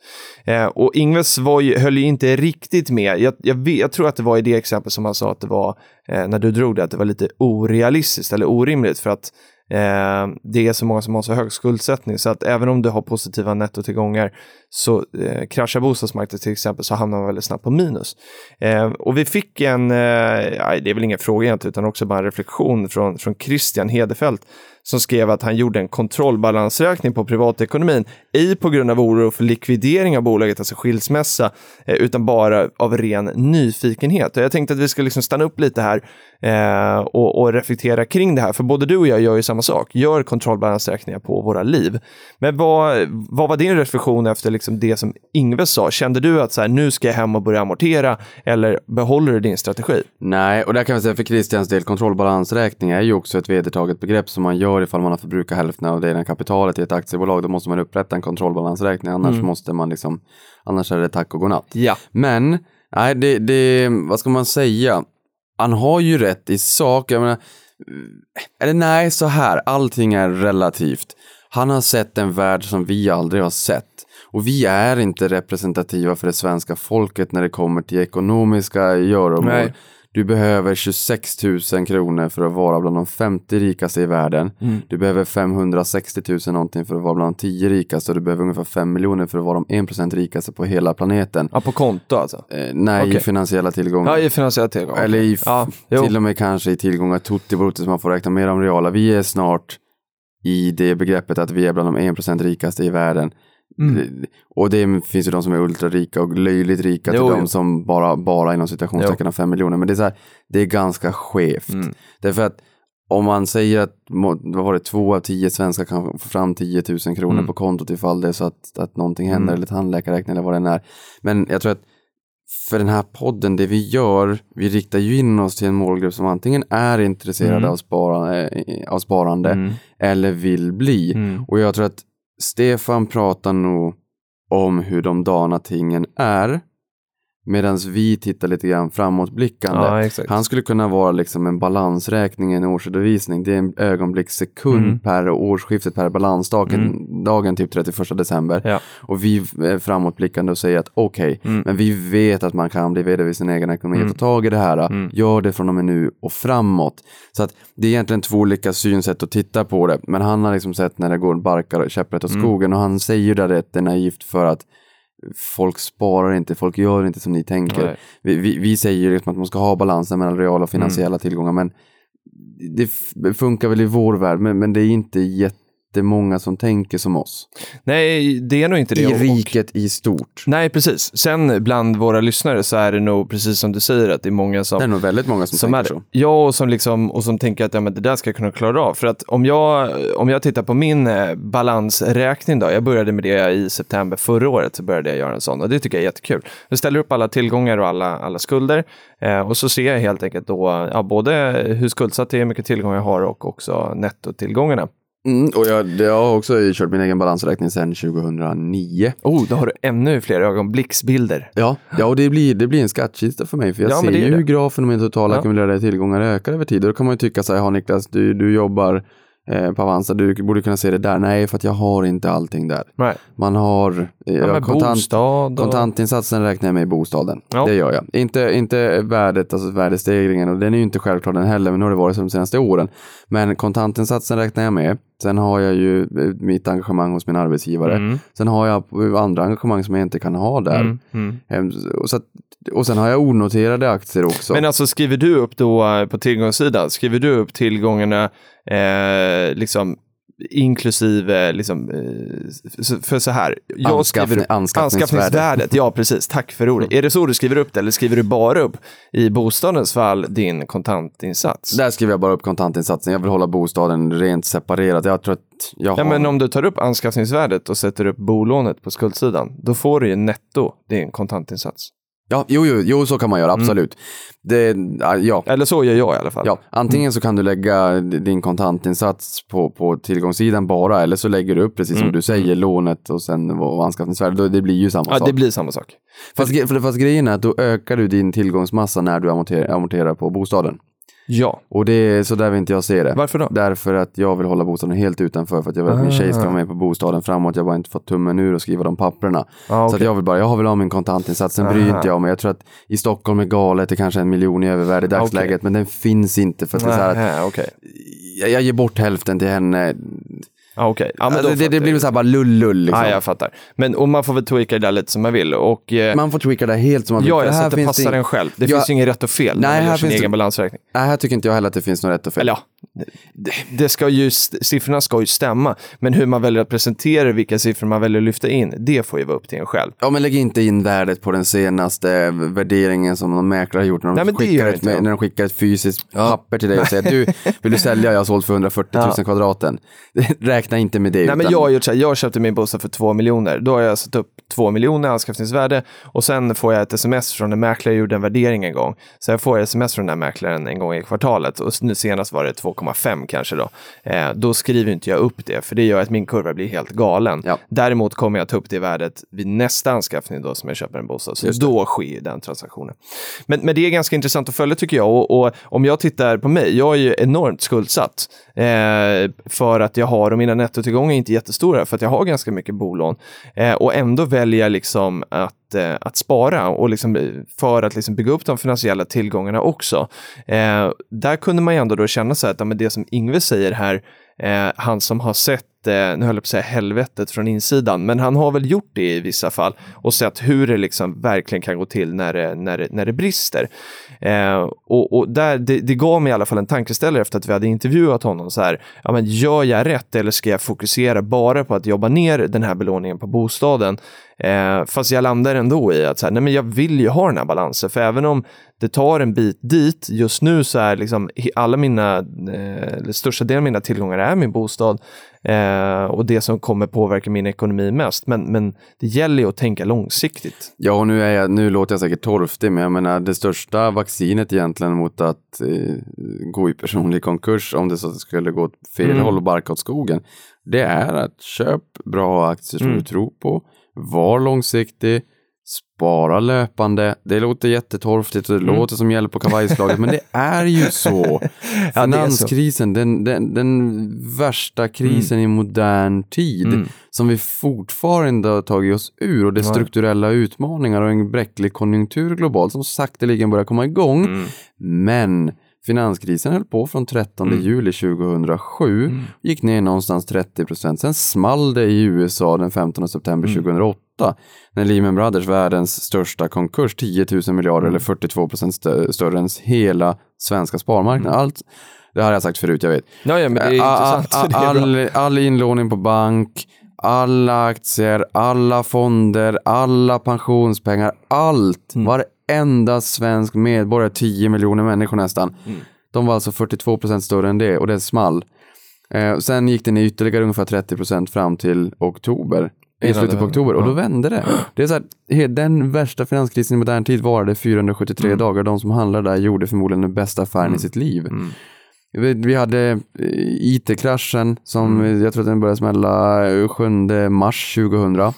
Eh, och Ingves var ju, höll ju inte riktigt med. Jag, jag, vet, jag tror att det var i det exempel som han sa att det var, eh, när du drog det, att det var lite orealistiskt eller orimligt för att eh, det är så många som har så hög skuldsättning så att även om du har positiva nettotillgångar så eh, kraschar bostadsmarknaden till exempel så hamnar man väldigt snabbt på minus. Eh, och vi fick en, eh, nej, det är väl ingen fråga egentligen utan också bara en reflektion från, från Christian Hedefelt som skrev att han gjorde en kontrollbalansräkning på privatekonomin, ej på grund av oro för likvidering av bolaget, alltså skilsmässa, eh, utan bara av ren nyfikenhet. Och jag tänkte att vi ska liksom stanna upp lite här eh, och, och reflektera kring det här, för både du och jag gör ju samma sak, gör kontrollbalansräkningar på våra liv. Men vad, vad var din reflektion efter liksom det som Ingve sa? Kände du att så här, nu ska jag hem och börja amortera, eller behåller du din strategi? Nej, och där kan vi säga för Christians del, kontrollbalansräkning är ju också ett vedertaget begrepp som man gör ifall man har förbrukat hälften av det egna kapitalet i ett aktiebolag. Då måste man upprätta en kontrollbalansräkning, annars måste man liksom, annars är det tack och godnatt. Ja. Men, nej, det, det, vad ska man säga? Han har ju rätt i sak, jag menar, eller nej, så här, allting är relativt. Han har sett en värld som vi aldrig har sett. Och vi är inte representativa för det svenska folket när det kommer till ekonomiska göromål. Du behöver 26 000 kronor för att vara bland de 50 rikaste i världen. Du behöver 560 000 någonting för att vara bland de 10 rikaste. Och du behöver ungefär 5 miljoner för att vara de 1% rikaste på hela planeten. Ja, på konto alltså? Eh, nej, i Okej. finansiella tillgångar. Ja, i finansiella tillgångar. Eller i ja, till och med kanske i tillgångar tutti som man får räkna mer om reala. Vi är snart i det begreppet att vi är bland de 1% rikaste i världen. Mm. Och det finns ju de som är ultrarika och löjligt rika till Jo, de som bara, bara inom citationstecken har 5 miljoner. Men det är, så här, det är ganska skevt. Mm. Därför att om man säger att vad var det, två av tio svenskar kan få fram 10 000 kronor Mm. på kontot ifall det är så att, att någonting händer Mm. eller tandläkarräkning eller vad det än är. Men jag tror att för den här podden, det vi gör, vi riktar ju in oss till en målgrupp som antingen är intresserade Mm. av, spara, eh, av sparande Mm. eller vill bli. Mm. Och jag tror att Stefan pratar nog om hur de dana tingen är. Medan vi tittar lite grann framåtblickande. Ja, exakt. Han skulle kunna vara liksom en balansräkning, en årsredovisning. Det är en ögonblickssekund Mm. per årsskiftet, per balansdagen, dagen typ 31 december. Ja. Och vi är framåtblickande och säger att okej, Mm. men vi vet att man kan bli vd vid sin egen ekonomi. Mm. Ta tag i det här, Mm. gör det från och med nu och framåt. Så att det är egentligen två olika synsätt att titta på det. Men han har liksom sett när det går barkar och käpprätt åt Mm. skogen och han säger där att det är naivt för att folk sparar inte, folk gör inte som ni tänker. Vi, vi, vi säger liksom att man ska ha balansen mellan reala och finansiella Mm. tillgångar, men det funkar väl i vår värld, men, men det är inte jättemånga som tänker som oss. Nej, det är nog inte det. I riket i stort. Nej, precis. Sen bland våra lyssnare så är det nog precis som du säger att det är många som Det är nog väldigt många som, som är tänker det. så. Ja, och som, liksom, och som tänker att ja, men det där ska jag kunna klara av. För att om jag, om jag tittar på min eh, balansräkning då, jag började med det i september förra året, så började jag göra en sån och det tycker jag är jättekul. Jag ställer upp alla tillgångar och alla, alla skulder eh, och så ser jag helt enkelt då ja, både hur skuldsatt det är, hur mycket tillgångar jag har och också nettotillgångarna. Mm, och jag, jag har också kört min egen balansräkning sedan 2009. Oh, då har du ännu fler ögonblicksbilder. Ja, ja och det blir, det blir en skattkista för mig. För jag Ja, ser ju det. hur grafen om min totala Ja. ackumulerade tillgångar ökar över tid. Och då kan man ju tycka så här, ja Niklas, du, du jobbar eh, på Avanza, du borde kunna se det där. Nej, för att jag har inte allting där. Nej. Man har eh, Ja, kontant, och... kontantinsatsen räknar jag med i bostaden. Ja. Det gör jag. Inte, inte värdet, alltså värdestegringen, och den är ju inte självklar den heller, men nu har det varit så de senaste åren. Men kontantinsatsen räknar jag med. Sen har jag ju eh, mitt engagemang hos min arbetsgivare. Mm. Sen har jag andra engagemang som jag inte kan ha där. Mm, mm. Ehm, Och, så att, och sen har jag onoterade aktier också. Men alltså skriver du upp då eh, på tillgångssidan, skriver du upp tillgångarna eh, liksom inklusive, liksom, eh, för så här, jag Anskaffning- skriver upp anskaffningsvärde. anskaffningsvärdet, ja precis, tack för ordet. Är det så du skriver upp det eller skriver du bara upp i bostadens fall din kontantinsats? Där skriver jag bara upp kontantinsatsen. Jag vill hålla bostaden rent separerat. Jag tror att jag Ja, har... men om du tar upp anskaffningsvärdet och sätter upp bolånet på skuldsidan, då får du ju netto din kontantinsats. Ja, jo, jo, jo, så kan man göra, absolut. Det, ja, Eller så gör jag i alla fall. ja, antingen så kan du lägga din kontantinsats på, på tillgångssidan bara, eller så lägger du upp, precis som du säger, lånet och sen vad anskaffningsvärde. Då- Det blir ju samma Ja, sak. det blir samma sak. fast, fast grejen är att då ökar du din tillgångsmassa när du amorterar, amorterar på bostaden. Ja. Och det är så där vill inte jag se det. Varför då? Därför att jag vill hålla bostaden helt utanför för att jag vill att min tjej ska Ah. vara med på bostaden framåt. Jag har bara inte fått tummen ur och skriva de papperna. Ja, Så att jag vill bara, jag vill ha min kontantinsats, sen bryr inte jag mig. Jag tror att i Stockholm är galet, det kanske är en miljon i övervärde i dagsläget, men den finns inte för att det är så här att okej. jag, jag ger bort hälften till henne. Ja, okej. Ja, men då det, det, det blir jag. så här bara lullull liksom. Ja, jag fattar. Men och man får väl tweaka det där lite som man vill. Och, eh, Man får tweaka det helt som man vill. ja, ja, så att det passar en själv. Det Ja. finns ju inget rätt och fel när Nej, man gör sin finns egen det- balansräkning. Nej, här tycker inte jag heller att det finns något rätt och fel. Eller ja, det, det ska ju, siffrorna ska ju stämma. Men hur man väljer att presentera vilka siffror man väljer att lyfta in, det får ju vara upp till en själv. Ja, men lägg inte in värdet på den senaste värderingen som någon mäklare har gjort när de, Nej, men skickar, ett, jag. när de skickar ett fysiskt papper till dig och säger du, vill du sälja? Jag har sålt för 140 000 Ja. kvadraten. Räkna inte med det. Nej, men utan- jag har gjort så här, jag köpte min bostad för två miljoner. Då har jag satt upp två miljoner anskaffningsvärde och sen får jag ett sms från en mäklare, jag gjorde en värdering en gång. Så jag får ett sms från den här mäklaren en gång i kvartalet och nu senast var det 2,5 kanske då. Eh, då skriver inte jag upp det, för det gör att min kurva blir helt galen. Ja. Däremot kommer jag ta upp det värdet vid nästa anskaffning då som jag köper en bostad. Så då sker den transaktionen. Men, men det är ganska intressant att följa tycker jag. Och, och om jag tittar på mig, jag är ju enormt skuldsatt. Eh, för att jag har, och mina nettotillgångar är inte jättestora, för att jag har ganska mycket bolån. Eh, och ändå välja liksom att, eh, att spara och liksom, eh, för att liksom bygga upp de finansiella tillgångarna också. Eh, där kunde man ju ändå då känna så här att ja, men det som Ingve säger här, eh, han som har sett eh, nu höll jag på att säga helvetet från insidan, men han har väl gjort det i vissa fall och sett hur det liksom verkligen kan gå till när det, när det, när det brister. Eh, och och där, det, det gav mig i alla fall en tankeställare efter att vi hade intervjuat honom så här, ja men gör jag rätt eller ska jag fokusera bara på att jobba ner den här belåningen på bostaden? Eh, fast jag landar ändå i att så här, nej men jag vill ju ha den här balansen, för även om det tar en bit dit, just nu så är liksom alla mina, eh, största delen av mina tillgångar är min bostad eh, och det som kommer påverka min ekonomi mest. Men, men det gäller ju att tänka långsiktigt. Ja, och nu, är jag, nu låter jag säkert torftig, men jag menar det största vaccinet egentligen mot att eh, gå i personlig konkurs om det så skulle gå åt fel Mm. håll och barka åt skogen, det är att köp bra aktier som Mm. du tror på, var långsiktig, spara löpande. Det låter jättetorftigt och det låter som hjälp på kavajslaget, men det är ju så. Ja, är så. Finanskrisen, den, den, den värsta krisen i modern tid, Mm. som vi fortfarande har tagit oss ur och det är strukturella utmaningar och en bräcklig konjunktur globalt som sakteligen börjar komma igång. Mm. Men finanskrisen höll på från 13 Mm. juli 2007, gick ner någonstans 30 procent. Sen small det i USA den 15 september Mm. 2008 när Lehman Brothers, världens största konkurs, 10 000 miljarder Mm. eller 42 procent stö- större än hela svenska sparmarknaden. Allt, Det har jag sagt förut, jag vet. Ja, ja men det är All- intressant. all, all inlåning på bank, alla aktier, alla fonder, alla pensionspengar, allt. Mm. Varenda svensk medborgare, 10 miljoner människor nästan. Mm. De var alltså 42 procent större än det och det small. Eh, sen gick det ner ytterligare ungefär 30 procent fram till oktober. I Innan slutet på oktober och då vände det. Det är så här, den värsta finanskrisen i modern tid varade 473 Mm. dagar. De som handlade där gjorde förmodligen den bästa affären i sitt liv. Vi, vi hade eh, IT-kraschen som Mm. eh, jag tror att den började smälla eh, 7 mars 2000.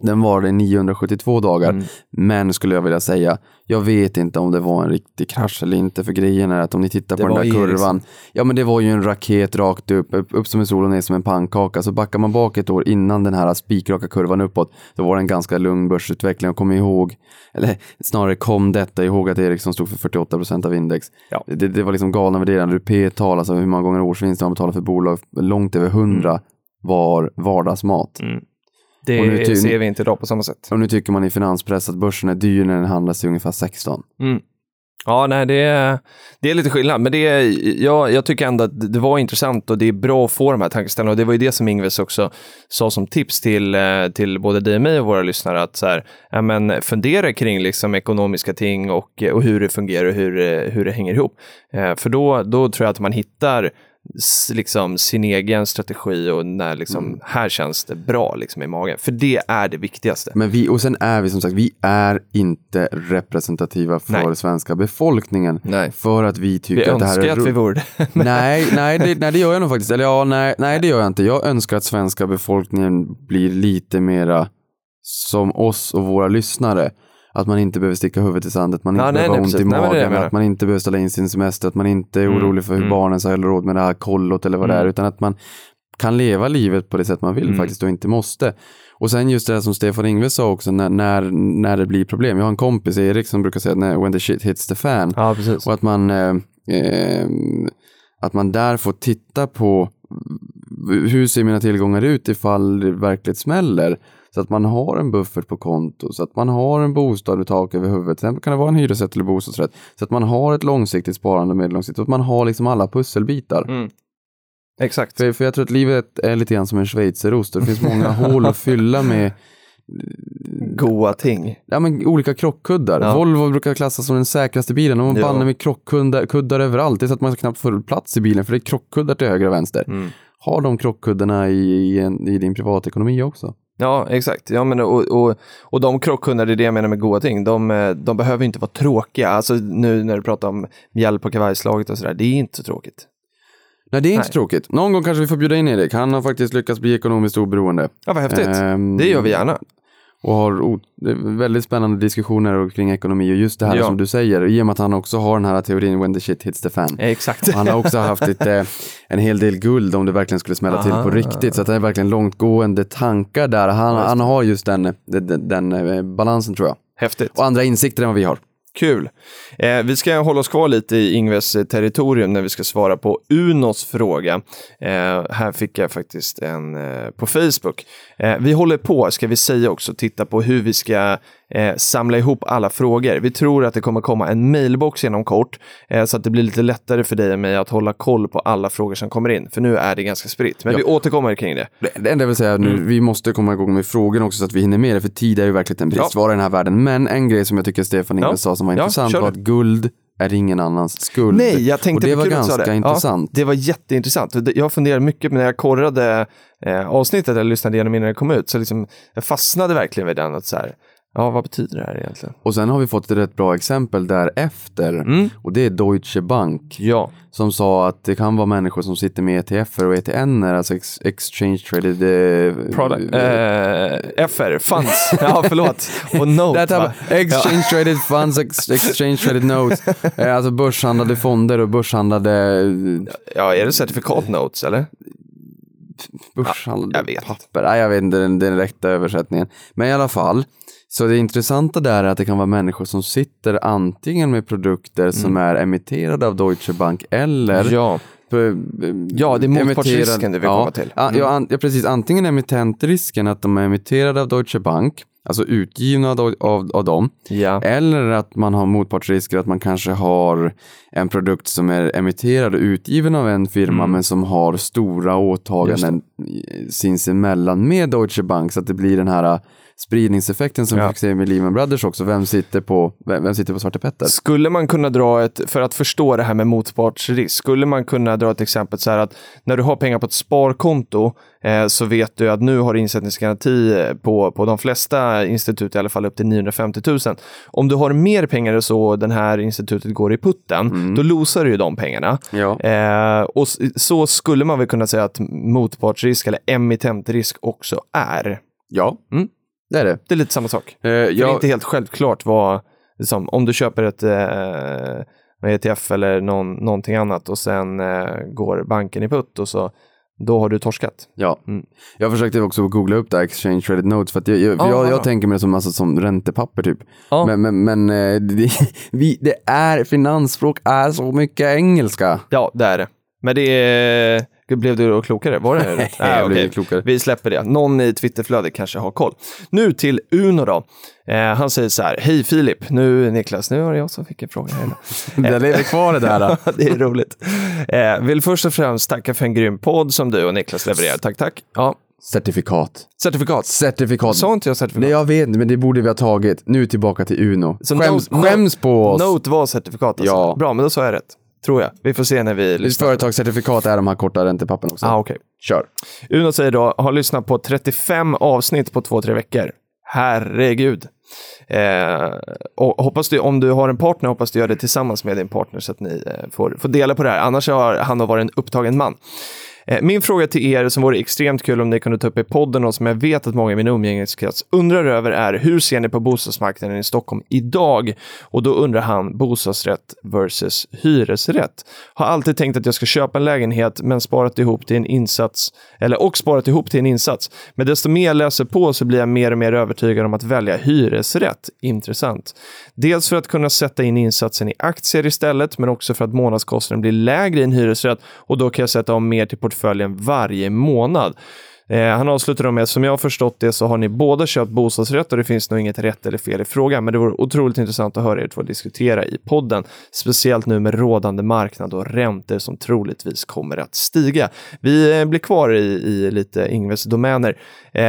Den var det 972 dagar. Mm. Men skulle jag vilja säga, jag vet inte om det var en riktig krasch eller inte. För grejen är att om ni tittar Det på den där kurvan. Ja men det var ju en raket rakt upp, upp, upp som en sol och ner som en pannkaka. Så backar man bak ett år innan den här spikraka kurvan uppåt. Då var det en ganska lugn börsutveckling. Och kom ihåg, eller snarare kom detta ihåg att Ericsson stod för 48 procent av index. Ja. Det, det var liksom galna värderingar. P-tal, alltså hur många gånger årsvinst man betalar för bolag, långt över 100 var vardagsmat. Det Och nu ser vi inte idag på samma sätt. Och nu tycker man i finanspress att börsen är dyr när den handlas i ungefär 16. Ja, nej, det är, det är lite skillnad, men det är, ja, jag tycker ändå att det var intressant och det är bra att få de här tankeställena och det var ju det som Ingves också sa som tips till, eh, till både dig och mig och våra lyssnare att så här, ja, men fundera kring liksom ekonomiska ting och, och hur det fungerar och hur, det- hur det hänger ihop. Eh, För då, då tror jag att man hittar liksom sin egen strategi och när liksom, här känns det bra liksom i magen. För det är det viktigaste. Men vi, och sen är vi som sagt, vi är inte representativa för Nej. svenska befolkningen. Nej. För att vi tycker Vi att det här önskar är att vi vore nej, nej, det, nej, det gör jag nog faktiskt. Eller ja, nej, nej, det gör jag inte. Jag önskar att svenska befolkningen blir lite mera som oss och våra lyssnare. Att man inte behöver sticka huvudet i sanden, att man inte Ja, nej, behöver nej, ha ont i Nej, magen, menar. att man inte behöver ställa in sin semester, att man inte är Mm, orolig för hur mm. barnen ska ha råd med det här kollot eller vad det är, Mm. utan att man kan leva livet på det sätt man vill Mm. faktiskt och inte måste. Och sen just det som Stefan Ingves sa också, när, när, när det blir problem. Jag har en kompis, Erik, som brukar säga när, when the shit hits the fan. Ja. Och att man, eh, eh, att man där får titta på hur ser mina tillgångar ut ifall det verkligen smäller. Så att man har en buffert på konto, så att man har en bostad med tak över huvudet. Sen kan det vara en hyresrätt eller bostadsrätt. Så att man har ett långsiktigt sparande, medellångsiktigt. Så att man har liksom alla pusselbitar. Mm. Exakt. För, för jag tror att livet är lite grann som en schweizerost det finns många hål att fylla med Goa ting. Ja men olika krockkuddar. Ja. Volvo brukar klassas som den säkraste bilen och man Ja. banne med krockkuddar kuddar överallt. Det är så att man knappt får plats i bilen för det är krockkuddar till höger och vänster. Mm. Har de krockkuddarna i, i, en, i din privatekonomi också? Ja, exakt. Ja, men, och, och, och de krockkunder, det är det jag menar med goda ting, de, eh, de behöver inte vara tråkiga. Alltså nu när du pratar om mjäll på kavajslaget och sådär, det är inte så tråkigt. Nej det är inte Nej. tråkigt. Någon gång kanske vi får bjuda in Erik. Han har faktiskt lyckats bli ekonomiskt oberoende. Ja, vad häftigt. Ehm, det gör vi gärna. Och har väldigt spännande diskussioner kring ekonomi och just det här Ja. som du säger. I och med att han också har den här teorin when the shit hits the fan. Exakt. Och han har också haft lite, en hel del guld om det verkligen skulle smälla till Aha. på riktigt. Så att det är verkligen långtgående tankar där. Han, han har just den, den, den, den eh, balansen tror jag. Häftigt. Och andra insikter än vad vi har. Kul. Eh, vi ska hålla oss kvar lite i Ingves eh, territorium när vi ska svara på Unos fråga. Eh, här fick jag faktiskt en eh, på Facebook. Eh, vi håller på, ska vi säga också, titta på hur vi ska eh, samla ihop alla frågor. Vi tror att det kommer komma en mailbox inom kort, så att det blir lite lättare för dig och mig att hålla koll på alla frågor som kommer in. För nu är det ganska spritt, men Ja. vi återkommer kring det. Det, enda jag vill säga nu, vi måste komma igång med frågorna också så att vi hinner med det. För tid är ju verkligen en bristvara i den här världen. Men en grej som jag tycker Stefan Ingves sa som var intressant var att guld är ingen annans skuld. Nej, jag tänkte Och det var ganska det. intressant. Ja, det var jätteintressant. Jag funderade mycket när jag korrade eh, avsnittet, eller lyssnade igenom innan det kom ut, så liksom, jag fastnade verkligen vid den. Att så här, ja, vad betyder det här egentligen? Och sen har vi fått ett rätt bra exempel därefter. Mm. Och det är Deutsche Bank. Ja, Som sa att det kan vara människor som sitter med ETFer och ETN, alltså ex Exchange Traded... Eh, product, eh, FR, funds, ja förlåt, och note. That exchange traded funds, ex exchange traded notes. Eh, alltså börshandlade fonder och börshandlade, eh, Ja, är det certifikat notes eller? börshandlade jag vet. papper. Nej, jag vet inte den, den rätta översättningen. Men i alla fall, så det intressanta där är att det kan vara människor som sitter antingen med produkter som är emitterade av Deutsche Bank eller Mm. Ja, Ja, det är motpartsrisken du vill ja, komma till. Mm. ja, an, ja, precis. Antingen emittentrisken, att de är emitterade av Deutsche Bank, alltså utgivna av, av, av dem. Ja. Eller att man har motpartsrisker, att man kanske har en produkt som är emitterad och utgiven av en firma Mm. men som har stora åtaganden sinsemellan med Deutsche Bank så att det blir den här spridningseffekten som Ja. fick se med Lehman Brothers också. Vem sitter på, vem, vem sitter på Svarte Petter? Skulle man kunna dra ett, för att förstå det här med motpartsrisk, skulle man kunna dra ett exempel så här att när du har pengar på ett sparkonto eh, så vet du att nu har du insättningsgaranti eh, på, på de flesta institut, i alla fall upp till 950 000. Om du har mer pengar så den här institutet går i putten, då losar du ju de pengarna. Ja. Eh, och så skulle man väl kunna säga att motpartsrisk eller emittentrisk också är. Ja, Mm. Det är det. Det är lite samma sak. Eh, För Det är jag, inte helt självklart vad, liksom, om du köper ett eh, en ETF eller någon, någonting annat och sen eh, går banken i putt och så då har du torskat. ja. Mm. jag försökte också googla upp det här Exchange Traded Notes för att jag, jag, Ja, jag, ja. jag tänker mig det som, alltså, som räntepapper typ. Ja. Men, men, men eh, det, vi, det är, finansspråk är så mycket engelska. Ja, det är det. Men det är... Blev du då klokare? Var det? Nej, jag blev klokare. Vi släpper det. Någon i Twitterflödet kanske har koll. Nu till Uno då. Eh, han säger så här, hej Filip, nu Niklas, nu var det jag som fick en fråga här. Det lever kvar det där. det är roligt. Eh, vill först och främst tacka för en grym podd som du och Niklas levererar. Tack, tack. Ja, Certifikat. certifikat. Certifikat. Sa inte jag certifikat? Nej, jag vet inte, men det borde vi ha tagit. Nu tillbaka till Uno. Så skäms, note- skäms på oss. Note var certifikat alltså. Ja. Bra, men då sa jag rätt. Tror jag. Vi får se när vi lyssnar. företagscertifikat är de här korta räntepapperna också. Ah, okej. Kör. Uno säger då, har lyssnat på 35 avsnitt på två, tre veckor. Herregud. Eh, och hoppas du, om du har en partner, hoppas du gör det tillsammans med din partner så att ni eh, får, får dela på det här. Annars har han varit en upptagen man. Eh, min fråga till er som vore extremt kul om ni kunde ta upp i podden och som jag vet att många i min umgängeskrets undrar över är hur ser ni på bostadsmarknaden i Stockholm idag? Och då undrar han bostadsrätt versus hyresrätt. Har alltid tänkt att jag ska köpa en lägenhet men sparat ihop till en insats eller och sparat ihop till en insats. Men desto mer jag läser på så blir jag mer och mer övertygad om att välja hyresrätt. Intressant. Dels för att kunna sätta in insatsen i aktier istället, men också för att månadskostnaden blir lägre i en hyresrätt och då kan jag sätta om mer till portföljen varje månad. Eh, han avslutar med, som jag har förstått det så har ni båda köpt bostadsrätt och det finns nog inget rätt eller fel i frågan, men det vore otroligt intressant att höra er två diskutera i podden, speciellt nu med rådande marknad och räntor som troligtvis kommer att stiga. Vi eh, blir kvar i, i lite Ingves domäner. Eh,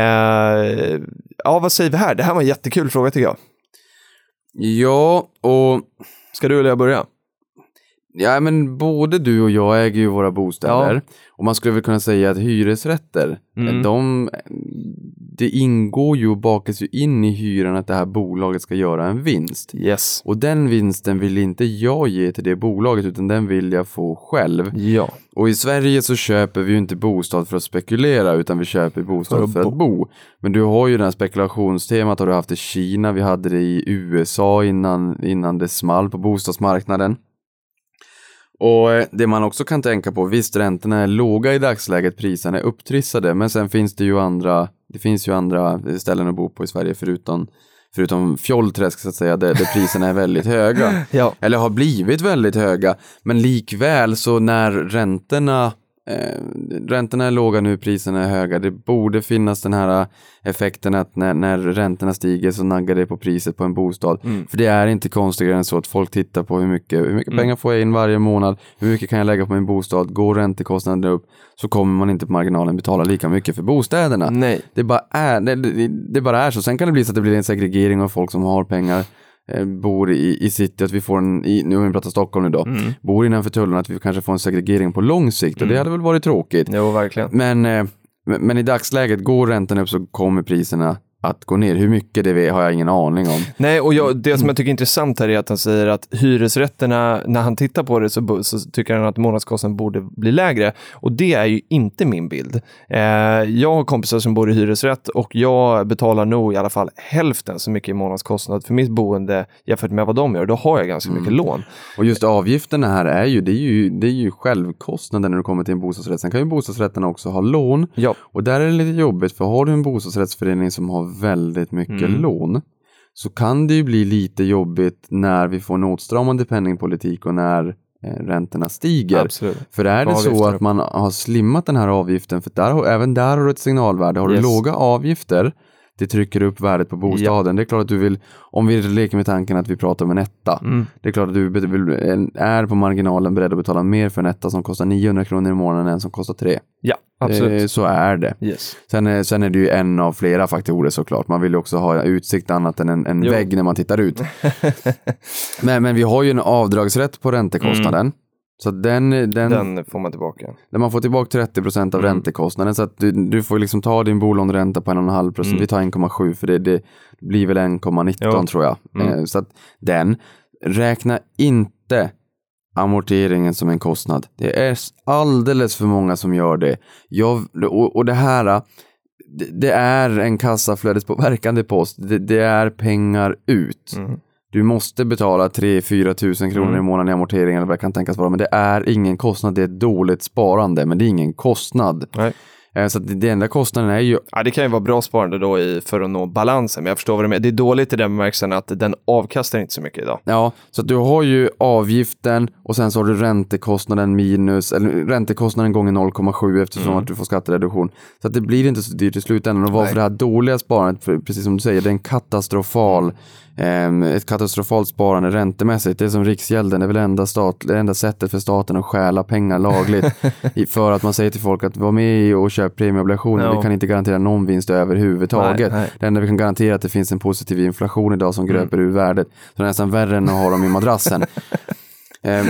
ja, vad säger vi här? Det här var en jättekul fråga tycker jag. Ja, och Ska du eller jag börja? Ja, men både du och jag äger ju våra bostäder. Ja. Och man skulle väl kunna säga att hyresrätter, Mm. de, det ingår ju och bakas ju in i hyran att det här bolaget ska göra en vinst. Yes. Och den vinsten vill inte jag ge till det bolaget utan den vill jag få själv. Ja. Och i Sverige så köper vi ju inte bostad för att spekulera utan vi köper bostad För för att att, bo. Men du har ju det här spekulationstemat har du haft i Kina, vi hade det i USA innan, innan det small på bostadsmarknaden. Och eh, det man också kan tänka på, visst räntorna är låga i dagsläget, priserna är upptrissade, men sen finns det ju andra, det finns ju andra ställen att bo på i Sverige förutom, förutom Fjollträsk så att säga, där, där priserna är väldigt höga Ja. eller har blivit väldigt höga. Men likväl så när räntorna Eh, räntorna är låga nu, priserna är höga. Det borde finnas den här effekten att när, när räntorna stiger så naggar det på priset på en bostad. Mm. För det är inte konstigare än så att folk tittar på hur mycket, hur mycket Mm. pengar får jag in varje månad, hur mycket kan jag lägga på min bostad, går räntekostnaderna upp så kommer man inte på marginalen betala lika mycket för bostäderna. Nej. Det bara, är, det, det, bara är så. Sen kan det bli så att det blir en segregering av folk som har pengar, eh, bor i, i city, att vi får en, i, nu har vi pratat Stockholm nu då, Mm. bor innanför tullen, att vi kanske får en segregering på lång sikt och det hade väl varit tråkigt. Jo, verkligen. Eh, men, men i dagsläget, går räntan upp så kommer priserna att gå ner. Hur mycket det har jag ingen aning om. Nej, och jag, det som jag tycker är intressant här är att han säger att hyresrätterna, när han tittar på det så, så tycker han att månadskostnaden borde bli lägre. Och det är ju inte min bild. Eh, jag har kompisar som bor i hyresrätt och jag betalar nog i alla fall hälften så mycket i månadskostnad för mitt boende jämfört med vad de gör. Då har jag ganska mycket lån. Och just avgifterna här är ju, det är ju, det är ju självkostnaden när du kommer till en bostadsrätt. Sen kan ju bostadsrätterna också ha lån. Ja, Och där är det lite jobbigt, för har du en bostadsrättsförening som har väldigt mycket Mm. lån, så kan det ju bli lite jobbigt när vi får en åtstramande penningpolitik och när eh, räntorna stiger. absolut. För är det Avgifter så att man har slimmat den här avgiften, för där, även där har du ett signalvärde, har Yes. du låga avgifter, det trycker upp värdet på bostaden. Det är klart att du vill, om vi leker med tanken att vi pratar om en etta, Mm. det är klart att du är på marginalen beredd att betala mer för en etta som kostar 900 kronor i månaden än som kostar 3. Ja, absolut. Eh, så är det. Yes. Sen är, sen är det ju en av flera faktorer såklart. Man vill ju också ha utsikt annat än en, en vägg när man tittar ut. men, men vi har ju en avdragsrätt på räntekostnaden. Så den, den, Den får man tillbaka. där man får tillbaka 30 procent av Mm. räntekostnaden. Så att du, du får liksom ta din bolåneränta på 1,5 procent. Mm. Vi tar 1,7 för det, det blir väl 1,19 Jo. tror jag. Mm. Eh, så att den, räkna inte amorteringen som en kostnad. Det är alldeles för många som gör det. Jag, och, och det här, det, det är en kassaflödespåverkande post. Det, det är pengar ut. Mm. Du måste betala 3-4 tusen kronor Mm. i månaden i amortering eller vad det kan tänkas vara. Men det är ingen kostnad, det är ett dåligt sparande. Men det är ingen kostnad. Nej. Eh, Så att det, enda kostnaden är ju Ja, det kan ju vara bra sparande då i, för att nå balansen, men jag förstår vad du menar. Det är dåligt i den bemärkelsen att den avkastar inte så mycket idag. Ja, så att du har ju avgiften och sen så har du räntekostnaden minus, eller räntekostnaden gånger 0,7 eftersom Mm. att du får skattereduktion. Så att det blir inte så dyrt i slutändan. Och varför Nej. det här dåliga sparandet, precis som du säger, det är en katastrofal, ett katastrofalt sparande räntemässigt. Det är som Riksgälden, det är väl enda, stat, det enda sättet för staten att stjäla pengar lagligt. för att man säger till folk att var med och köp premieobligationer, Ja. vi kan inte garantera någon vinst överhuvudtaget. Nej, nej. Det enda vi kan garantera är att det finns en positiv inflation idag som Mm. gröper ur värdet. Så det är nästan värre än att ha dem i madrassen. Ehm,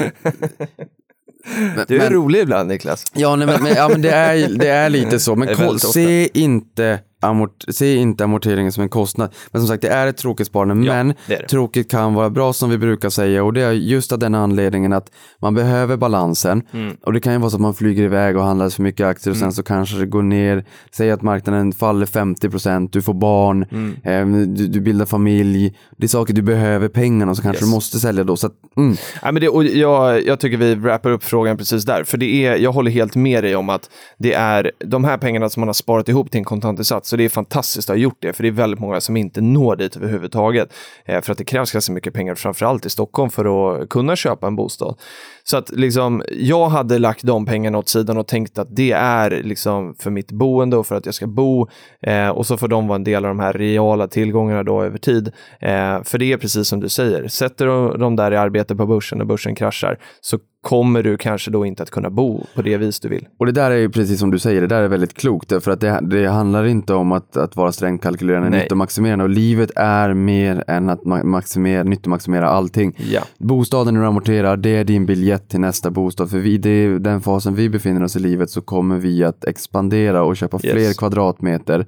men- Du är men- rolig ibland, Niklas. Ja, nej, men, men, ja, men det, är, det är lite så. Men koll, se, inte amort, se inte amorteringen som en kostnad. Men som sagt, det är ett tråkigt sparande. Ja, men det det. tråkigt kan vara bra som vi brukar säga. Och det är just av den anledningen att man behöver balansen. Mm. Och det kan ju vara så att man flyger iväg och handlar för mycket aktier och sen så kanske det går ner. Säg att marknaden faller 50%, du får barn, Mm. eh, du, du bildar familj. Det är saker du behöver pengarna och så kanske Yes. du måste sälja då. Så att, mm. Ja, men det, och jag, jag tycker vi wrappar upp frågan precis där, för det är, jag håller helt med dig om att det är de här pengarna som man har sparat ihop till en kontantinsats, så det är fantastiskt att ha gjort det, för det är väldigt många som inte når dit överhuvudtaget, eh, för att det krävs ganska mycket pengar, framförallt i Stockholm, för att kunna köpa en bostad. Så att liksom, jag hade lagt de pengarna åt sidan och tänkt att det är liksom för mitt boende och för att jag ska bo, eh, och så får de vara en del av de här reala tillgångarna då över tid. Eh, för det är precis som du säger, sätter du de där i arbete på börsen och börsen kraschar så kommer du kanske då inte att kunna bo på det vis du vill. Och det där är ju precis som du säger, det där är väldigt klokt. För att det, det handlar inte om att, att vara strängt kalkylerande, Nej. nyttomaximerande. Och livet är mer än att ma- maximera, nyttomaximera allting. Ja. Bostaden du amorterar, det är din biljett till nästa bostad. För vi, det är den fasen vi befinner oss i livet så kommer vi att expandera och köpa Yes. fler kvadratmeter.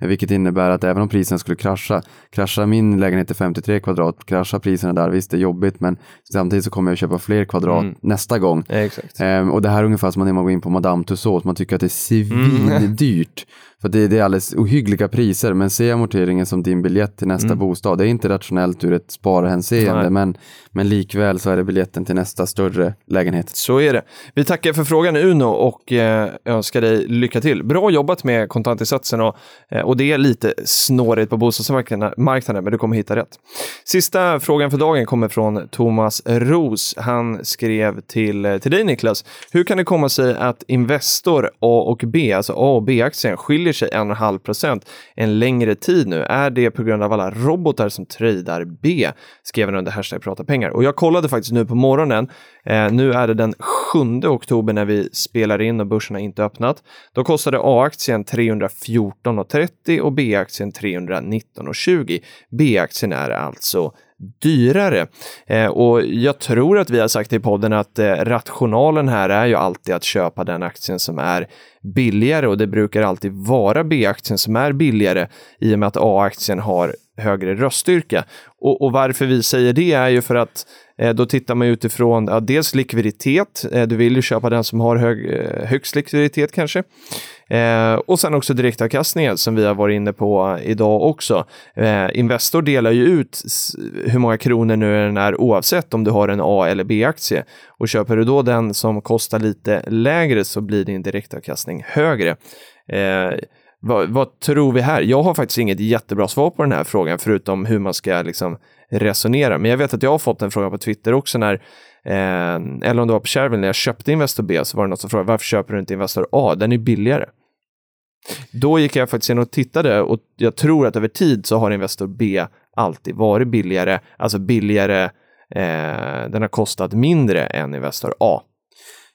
Vilket innebär att även om priserna skulle krascha, kraschar min lägenhet till 53 kvadrat, kraschar priserna där, visst det är jobbigt men samtidigt så kommer jag köpa fler kvadrat Mm. nästa gång. Exakt. Ehm, och det här är ungefär som när man går in på Madame Tussauds, man tycker att det är Mm. För det, det är alldeles ohyggliga priser, men se amorteringen som din biljett till nästa Mm. bostad. Det är inte rationellt ur ett sparhänseende, men, men likväl så är det biljetten till nästa större lägenhet. Så är det. Vi tackar för frågan Uno och eh, önskar dig lycka till. Bra jobbat med kontantinsatsen och, eh, och det är lite snårigt på bostadsmarknaden, marknaden, men du kommer hitta rätt. Sista frågan för dagen kommer från Thomas Ros. Han skrev till, till dig Niklas. Hur kan det komma sig att Investor A och B, alltså A och B-aktien, skiljer sig 1,5 procent en längre tid nu? Är det på grund av alla robotar som tradar B? Skrev han under hashtag prata pengar. Och jag kollade faktiskt nu på morgonen. Eh, nu är det den 7 oktober när vi spelar in och börsen har inte öppnat. Då kostade A-aktien 314,30 och B-aktien 319,20. B-aktien är alltså dyrare. Eh, och jag tror att vi har sagt i podden att eh, rationalen här är ju alltid att köpa den aktien som är billigare och det brukar alltid vara B-aktien som är billigare i och med att A-aktien har högre röststyrka. Och, och varför vi säger det är ju för att eh, då tittar man utifrån ja, dels likviditet, eh, du vill ju köpa den som har hög, eh, högst likviditet kanske. Eh, och sen också direktavkastningen som vi har varit inne på idag också. Eh, Investor delar ju ut hur många kronor nu den är oavsett om du har en A eller B-aktie. Och köper du då den som kostar lite lägre så blir din direktavkastning högre. Eh, vad, vad tror vi här? Jag har faktiskt inget jättebra svar på den här frågan förutom hur man ska liksom resonera. Men jag vet att jag har fått en fråga på Twitter också när Eh, eller om det var på Shareville när jag köpte Investor B så var det något som frågade varför köper du inte Investor A? Den är billigare. Då gick jag faktiskt in och tittade och jag tror att över tid så har Investor B alltid varit billigare, alltså billigare, eh, den har kostat mindre än Investor A.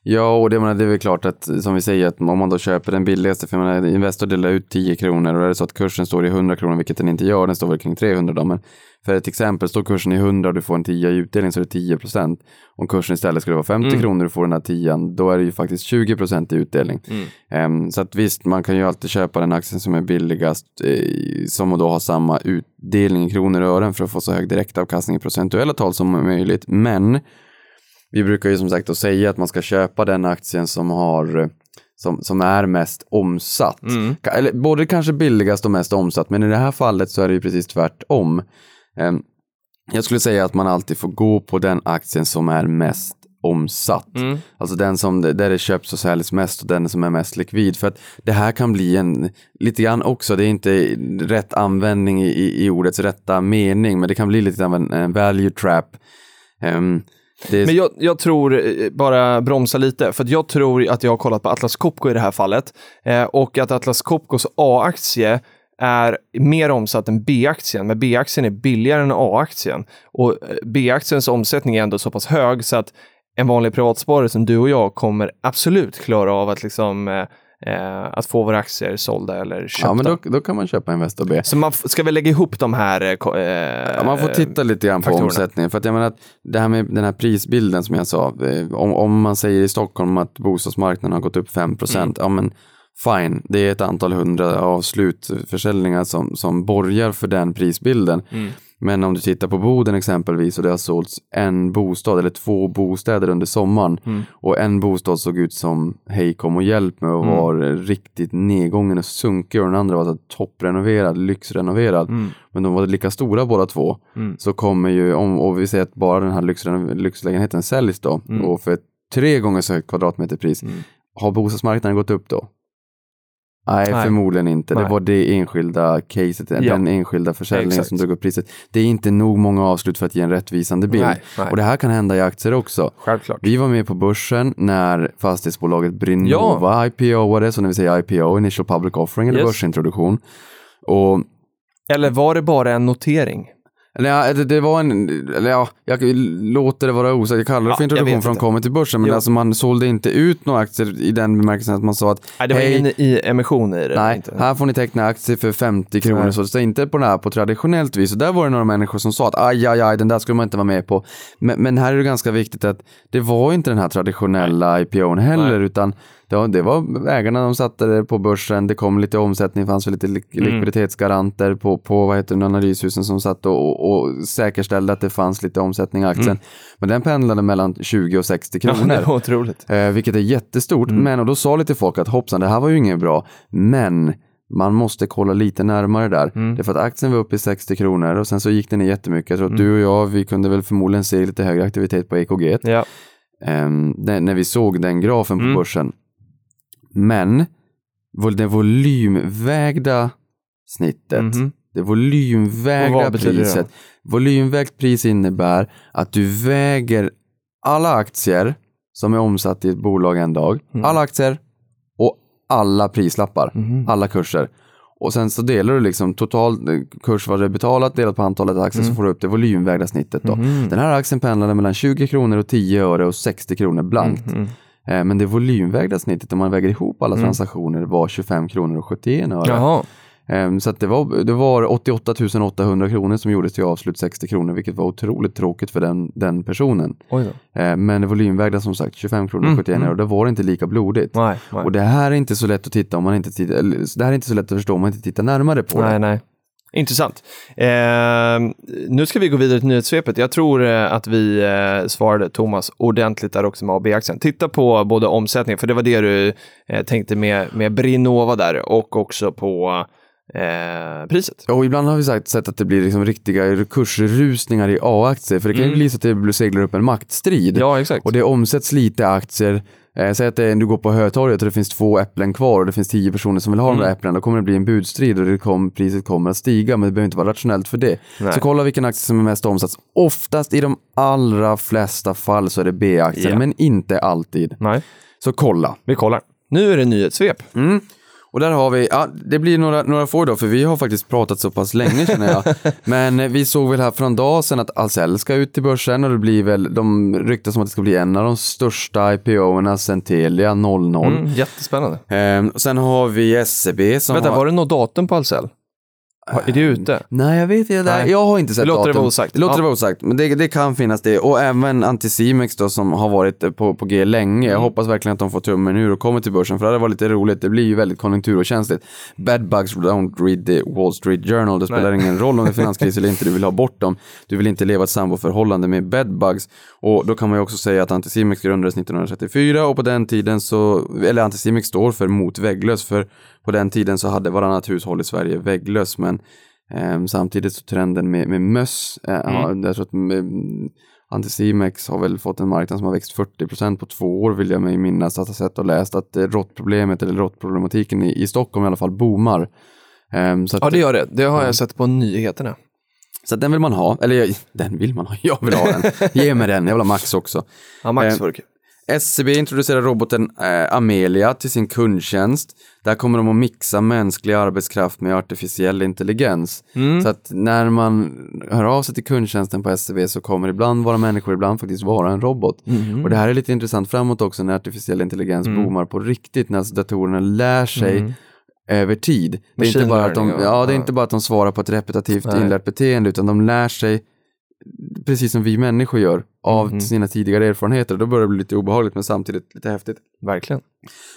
Ja, och det, menar, det är väl klart att som vi säger att om man då köper den billigaste, för jag menar, Investor delar ut 10 kronor och är det så att kursen står i 100 kronor, vilket den inte gör, den står väl kring 300 då, men för ett exempel, står kursen i 100 och du får en 10 i utdelning så är det 10 procent. Om kursen istället skulle vara 50 Mm. kronor och du får den här 10 då är det ju faktiskt 20 procent i utdelning. Ehm, så att visst, man kan ju alltid köpa den aktien som är billigast, eh, som då har samma utdelning i kronor och ören för att få så hög direktavkastning i procentuella tal som möjligt. Men vi brukar ju som sagt då säga att man ska köpa den aktien som har eh, som, som är mest omsatt. Ka- Eller både kanske billigast och mest omsatt, men i det här fallet så är det ju precis tvärtom. Ehm, jag skulle säga att man alltid får gå på den aktien som är mest omsatt. Alltså den som, där det köps och säljs mest och den som är mest likvid. För att det här kan bli en, lite grann också, det är inte rätt användning i, i, ordets rätta mening, men det kan bli lite av en, en value trap. Det är, Men jag, jag tror, eh, bara bromsa lite, för att jag tror att jag har kollat på Atlas Copco i det här fallet eh, och att Atlas Copcos A-aktie är mer omsatt än B-aktien, men B-aktien är billigare än A-aktien. Och eh, B-aktiens omsättning är ändå så pass hög så att en vanlig privatsparare som du och jag kommer absolut klara av att, liksom, eh, eh, att få våra aktier sålda eller köpta. ja, men då, då kan man köpa Investor B. Så man ska väl lägga ihop de här... eh, Eh, Ja, man får titta lite grann på faktorerna. omsättningen. För att jag menar att det här med den här prisbilden som jag sa. eh, Om, om man säger i Stockholm att bostadsmarknaden har gått upp 5 procent. Ja men fine, det är ett antal hundra av slutförsäljningar som, som borgar för den prisbilden. Men om du tittar på Boden exempelvis och det har sålts en bostad eller två bostäder under sommaren och en bostad såg ut som hej kom och hjälp mig och var riktigt nedgången och sunkig och den andra var så topprenoverad, lyxrenoverad. Men de var lika stora båda två. Så kommer ju, om, och vi säger att bara den här lyxlägenheten säljs då och för tre gånger så högt kvadratmeterpris. Har bostadsmarknaden gått upp då? Nej, Nej. förmodligen inte. Nej. Det var det enskilda caset, den enskilda försäljningen Exakt. som drog upp priset. Det är inte nog många avslut för att ge en rättvisande bild. Nej. Och det här kan hända i aktier också. Självklart. Vi var med på börsen när fastighetsbolaget Brinnova IPOade, så när vi säger IPO, Initial Public Offering eller Yes. börsintroduktion. Och Eller var det bara en notering? Ja, det, det var en, eller ja, jag låter det vara osagt, jag kallar det Ja, för introduktion inte. kommer till börsen, men Jo. alltså man sålde inte ut några aktier i den bemärkelsen att man sa att Nej, det var ingen i emission i det. Nej, Inte. här får ni teckna aktier för 50 kronor, Nej. så det är inte på det här på traditionellt vis. Och där var det några människor som sa att aj, aj, aj, den där skulle man inte vara med på. Men, men här är det ganska viktigt att det var inte den här traditionella IPOn heller, utan var, det var ägarna, de satte det på börsen, det kom lite omsättning, fanns lite lik- Mm. likviditetsgaranter på, på vad heter det, analyshusen som satt och, och, säkerställde att det fanns lite omsättning i aktien. Men den pendlade mellan 20 och 60 Mm. Ja, kronor. det var otroligt. Eh, vilket är jättestort. Mm. Men och då sa lite folk att hoppsan, det här var ju inget bra. Men man måste kolla lite närmare där. Mm. Det är för att aktien var uppe i 60 kronor och sen så gick den ner jättemycket. Jag tror att du och jag, vi kunde väl förmodligen se lite högre aktivitet på EKG Ja. ehm, när, när vi såg den grafen på Mm. börsen. Men det volymvägda snittet, det volymvägda vad betyder det då? priset. Volymvägt pris innebär att du väger alla aktier som är omsatt i ett bolag en dag, Mm. alla aktier och alla prislappar, Mhm. alla kurser. Och sen så delar du liksom total eh, kurs vad det är betalat delat på antalet aktier så får du upp det volymvägda snittet då. Mhm. Den här aktien pendlade mellan 20 kronor och 10 öre och 60 kronor blankt. Mhm. Eh, Men det volymvägda snittet om man väger ihop alla transaktioner var 25 kronor och 71 öre. Jaha. Ehm, Så det, var, det var 88 800 kronor som gjordes till avslut 60 kronor, vilket var otroligt tråkigt för den, den personen. Ehm, Men volymvägda som sagt 25 kronor och 71 öre, och det var inte lika blodigt. Nej, nej. Och det här är inte så lätt att titta om man inte tittar, det här är inte så lätt att förstå om man inte tittar närmare på nej, det. Intressant. Eh, nu ska vi gå vidare till nyhetssvepet. Jag tror eh, att vi eh, svarade Thomas ordentligt där också med AB-aktien. Titta på både omsättningen, för det var det du eh, tänkte med, med Brinnova där, och också på eh, priset. Och ibland har vi sagt, sett att det blir liksom riktiga kursrusningar i A-aktier, för det kan ju bli så att det blir- seglar upp en maktstrid. Ja, exakt. Och det omsätts lite aktier. Eh, säg att är- du går på Hötorget och det finns två äpplen kvar och det finns tio personer som vill ha de Mm. där äpplena. Då kommer det bli en budstrid och det kom, priset kommer att stiga, men det behöver inte vara rationellt för det. Nej. Så kolla vilken aktie som är mest omsatt. Oftast i de allra flesta fall så är det B-aktier, Ja. men inte alltid. Nej, Så kolla. vi kollar. Nu är det nyhetssvep. Och där har vi, ja det blir några, några få då, för vi har faktiskt pratat så pass länge känner jag. Men vi såg väl här för en dag sedan att Ahlsell ska ut till börsen och det blir väl, de ryktas om att det ska bli en av de största IPO-erna sen Telia 00. Mm, jättespännande. Ehm, sen har vi SCB som Vänta, har... var det något datum på Ahlsell? Är det ute? Nej, jag vet inte. Nej. Jag har inte sett Låter det datum. vara osagt. Låter Ja. det vara osagt. Men det, det kan finnas det. Och även Anticimex då som har varit på, på G länge. Mm. Jag hoppas verkligen att de får tummen ur och kommer till börsen. För det hade varit lite roligt. Det blir ju väldigt konjunkturokänsligt. Bad bugs don't read the Wall Street Journal. Det spelar ingen roll om det är finanskris eller inte. Du vill ha bort dem. Du vill inte leva ett samboförhållande med bad bugs. Och då kan man ju också säga att Anticimex grundades 1934 och på den tiden så, eller Anticimex står för mot vägglös. För på den tiden så hade varannat hushåll i Sverige vägglös. Men Ehm, samtidigt så trenden med, med möss, eh, har- jag tror att mm, Anticimex har väl fått en marknad som har växt 40% på två år vill jag mig minnas att ha sett och läst att eh, råttproblemet eller råttproblematiken i, i Stockholm i alla fall boomar. Ehm, så, att, Ja, det gör det. Det har jag sett på nyheterna. så den vill man ha, eller jag- den vill man ha, jag vill ha den. Ge mig den, jag vill ha Max också. Ja, Max Eh, kul. SCB introducerar roboten eh, Amelia till sin kundtjänst. Där kommer de att mixa mänsklig arbetskraft med artificiell intelligens. Så att när man hör av sig till kundtjänsten på SCB så kommer ibland vara människor, ibland faktiskt vara en robot. Och det här är lite intressant framåt också när artificiell intelligens boomar på riktigt, när alltså datorerna lär sig över tid. Det är, inte bara att de, ja, det är inte bara att de svarar på ett repetitivt inlärt beteende utan de lär sig precis som vi människor gör av Mhm. sina tidigare erfarenheter. Då börjar det bli lite obehagligt men samtidigt lite häftigt. Verkligen.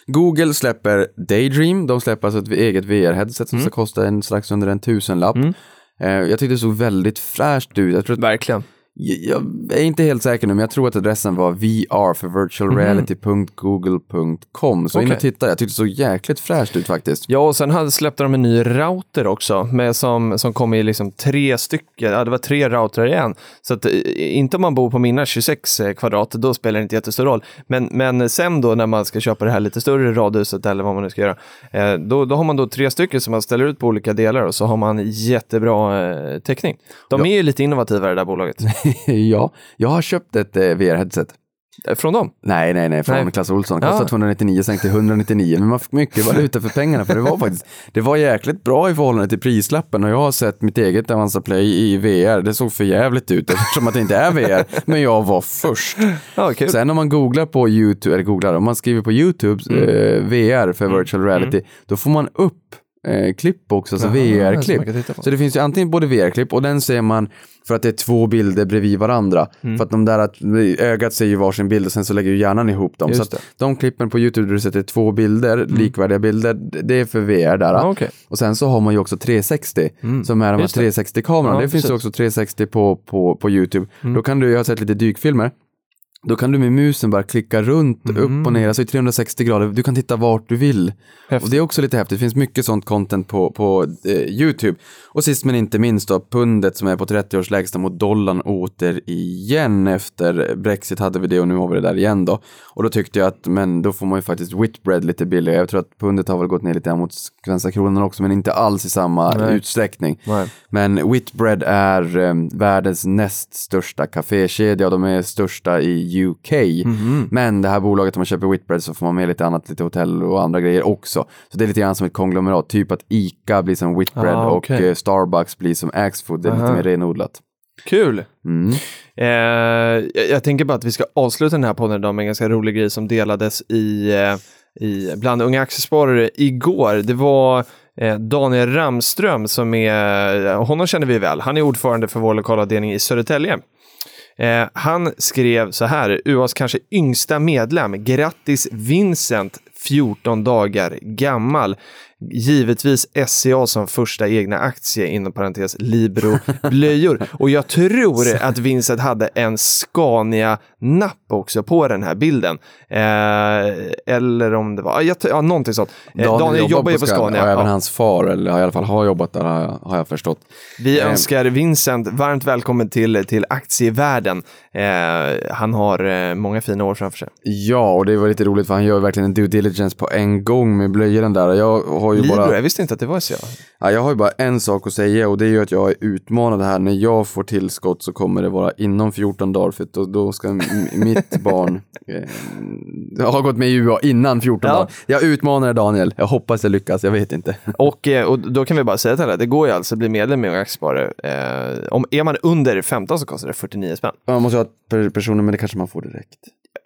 Google släpper Daydream. De släpper alltså ett eget VR-headset som Mm. ska kosta en strax under en tusenlapp. Mm. Eh, jag tyckte det såg väldigt fräscht ut. Verkligen. Jag, är inte helt säker nu, men jag tror att adressen var VR för virtualreality.google.com. Så in och Mhm. Titta, jag tyckte det såg jäkligt fräscht ut faktiskt. Ja, och sen släppte de en ny router också, med som, som kom i liksom tre stycken, ja det var tre routrar igen. Så att, eh, inte om man bor på mina 26 kvadrat, då spelar det inte jättestor roll. Men, men sen då när man ska köpa det här lite större radhuset eller vad man nu ska göra, eh, då, då har man då tre stycken som man ställer ut på olika delar och så har man jättebra eh, täckning. De är ju lite innovativa det där bolaget. ja, jag har köpt ett eh, VR-headset. Eh, Från dem? Nej, nej, nej, från Nej. Clas Ohlson. Kostade Ja. 299, sänkte till 199. Men man fick mycket valuta för pengarna, för det var faktiskt, det var jäkligt bra i förhållande till prislappen. Och jag har sett mitt eget Avanza Play i VR. Det såg för jävligt ut eftersom att det inte är VR. Men jag var först. Ja, kul. Sen om man googlar på YouTube, eller googlar, om man skriver på YouTube Mm. eh, VR för virtual reality, då får man upp eh, klipp också, alltså VR-klipp. Så det finns ju antingen både VR-klipp och den ser man för att det är två bilder bredvid varandra. Mm. För att de där, att ögat ser ju varsin bild och sen så lägger ju hjärnan ihop dem. Just så att det. Mm. de klippen på YouTube där du sätter två bilder, likvärdiga bilder, det är för VR där. Ja, okej. Och sen så har man ju också 360 som är de här Just det. 360-kamerorna. Ja, det finns ju också 360 på, på, på YouTube. Då kan du, jag har sett lite dykfilmer. Då kan du med musen bara klicka runt, upp och ner, alltså i 360 grader. Du kan titta vart du vill. Häftigt. Och det är också lite häftigt. Det finns mycket sånt content på, på eh, YouTube. Och sist men inte minst då, pundet som är på 30 års lägsta mot dollarn åter igen efter Brexit hade vi det och nu har vi det där igen då. Och då tyckte jag att, men då får man ju faktiskt Whitbread lite billigare. Jag tror att pundet har väl gått ner lite mot svenska kronan också, men inte alls i samma Nej. utsträckning. Nej. Men Whitbread är eh, världens näst största kafékedja och de är största i UK. Mhm. Men det här bolaget, om man köper Whitbread så får man med lite annat, lite hotell och andra grejer också. Så det är lite grann som ett konglomerat, typ att ICA blir som Whitbread Ah, och okej. eh, Starbucks blir som Axfood. Det är lite Aha. mer renodlat. Kul! Mm. Eh, jag, jag tänker bara att vi ska avsluta den här podden idag med en ganska rolig grej som delades i, eh, i bland unga aktiesparare igår. Det var eh, Daniel Ramström som är, honom känner vi väl, han är ordförande för vår lokalavdelning i Södertälje. Eh, han skrev så här, UAs kanske yngsta medlem, grattis Vincent, 14 dagar gammal. Givetvis SCA som första egna aktie, inom parentes Libro blöjor. Och jag tror att Vincent hade en Scania-napp också på den här bilden. Eh, eller om det var, ja, ja någonting sånt. Eh, Daniel, jobbar ju på Scania. Och även Ja. hans far, eller i alla fall har jobbat där har jag, har jag förstått. Vi Eh, önskar Vincent varmt välkommen till, till aktievärlden. Eh, han har eh, många fina år framför sig. Ja, och det var lite roligt för han gör verkligen en due diligence på en gång med blöjorna där. Jag har ju Libro, bara... jag visste inte att det var så. Ja, jag har ju bara en sak att säga och det är ju att jag är utmanad här. När jag får tillskott så kommer det vara inom 14 dagar för då, då ska mitt barn eh, ha gått med i UA innan 14 Ja. dagar. Jag utmanar Daniel. Jag hoppas jag lyckas, jag vet inte. Och, eh, och då kan vi bara säga till alla, det går ju alltså att bli medlem med Aktiesparare. Eh, om är man under 15 så kostar det 49 spänn. Man måste ha ett per- personnummer, men det kanske man får direkt.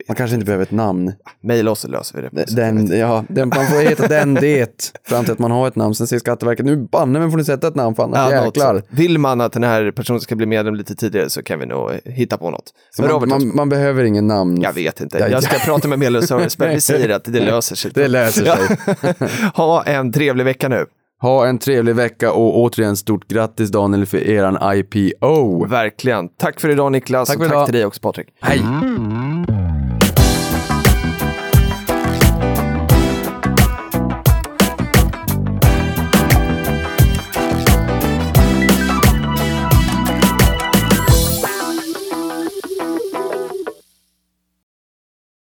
Man kanske inte behöver ett namn. Maila oss så löser vi det. Den, ja, den, man får heta den det fram till att man har ett namn. Sen säger Skatteverket, nu banne men får ni sätta ett namn för annars Ja, jäklar. Vill man att den här personen ska bli medlem lite tidigare så kan vi nog hitta på något. Man, man, man behöver ingen namn. Jag vet inte. Ja, Jag ska prata med medlemsservice, men vi säger att det löser sig. Det löser sig. Ha en trevlig vecka nu. Ha en trevlig vecka och återigen stort grattis Daniel för eran IPO. Verkligen. Tack för idag Niklas. Tack och tack idag. till dig också Patrik. Hej!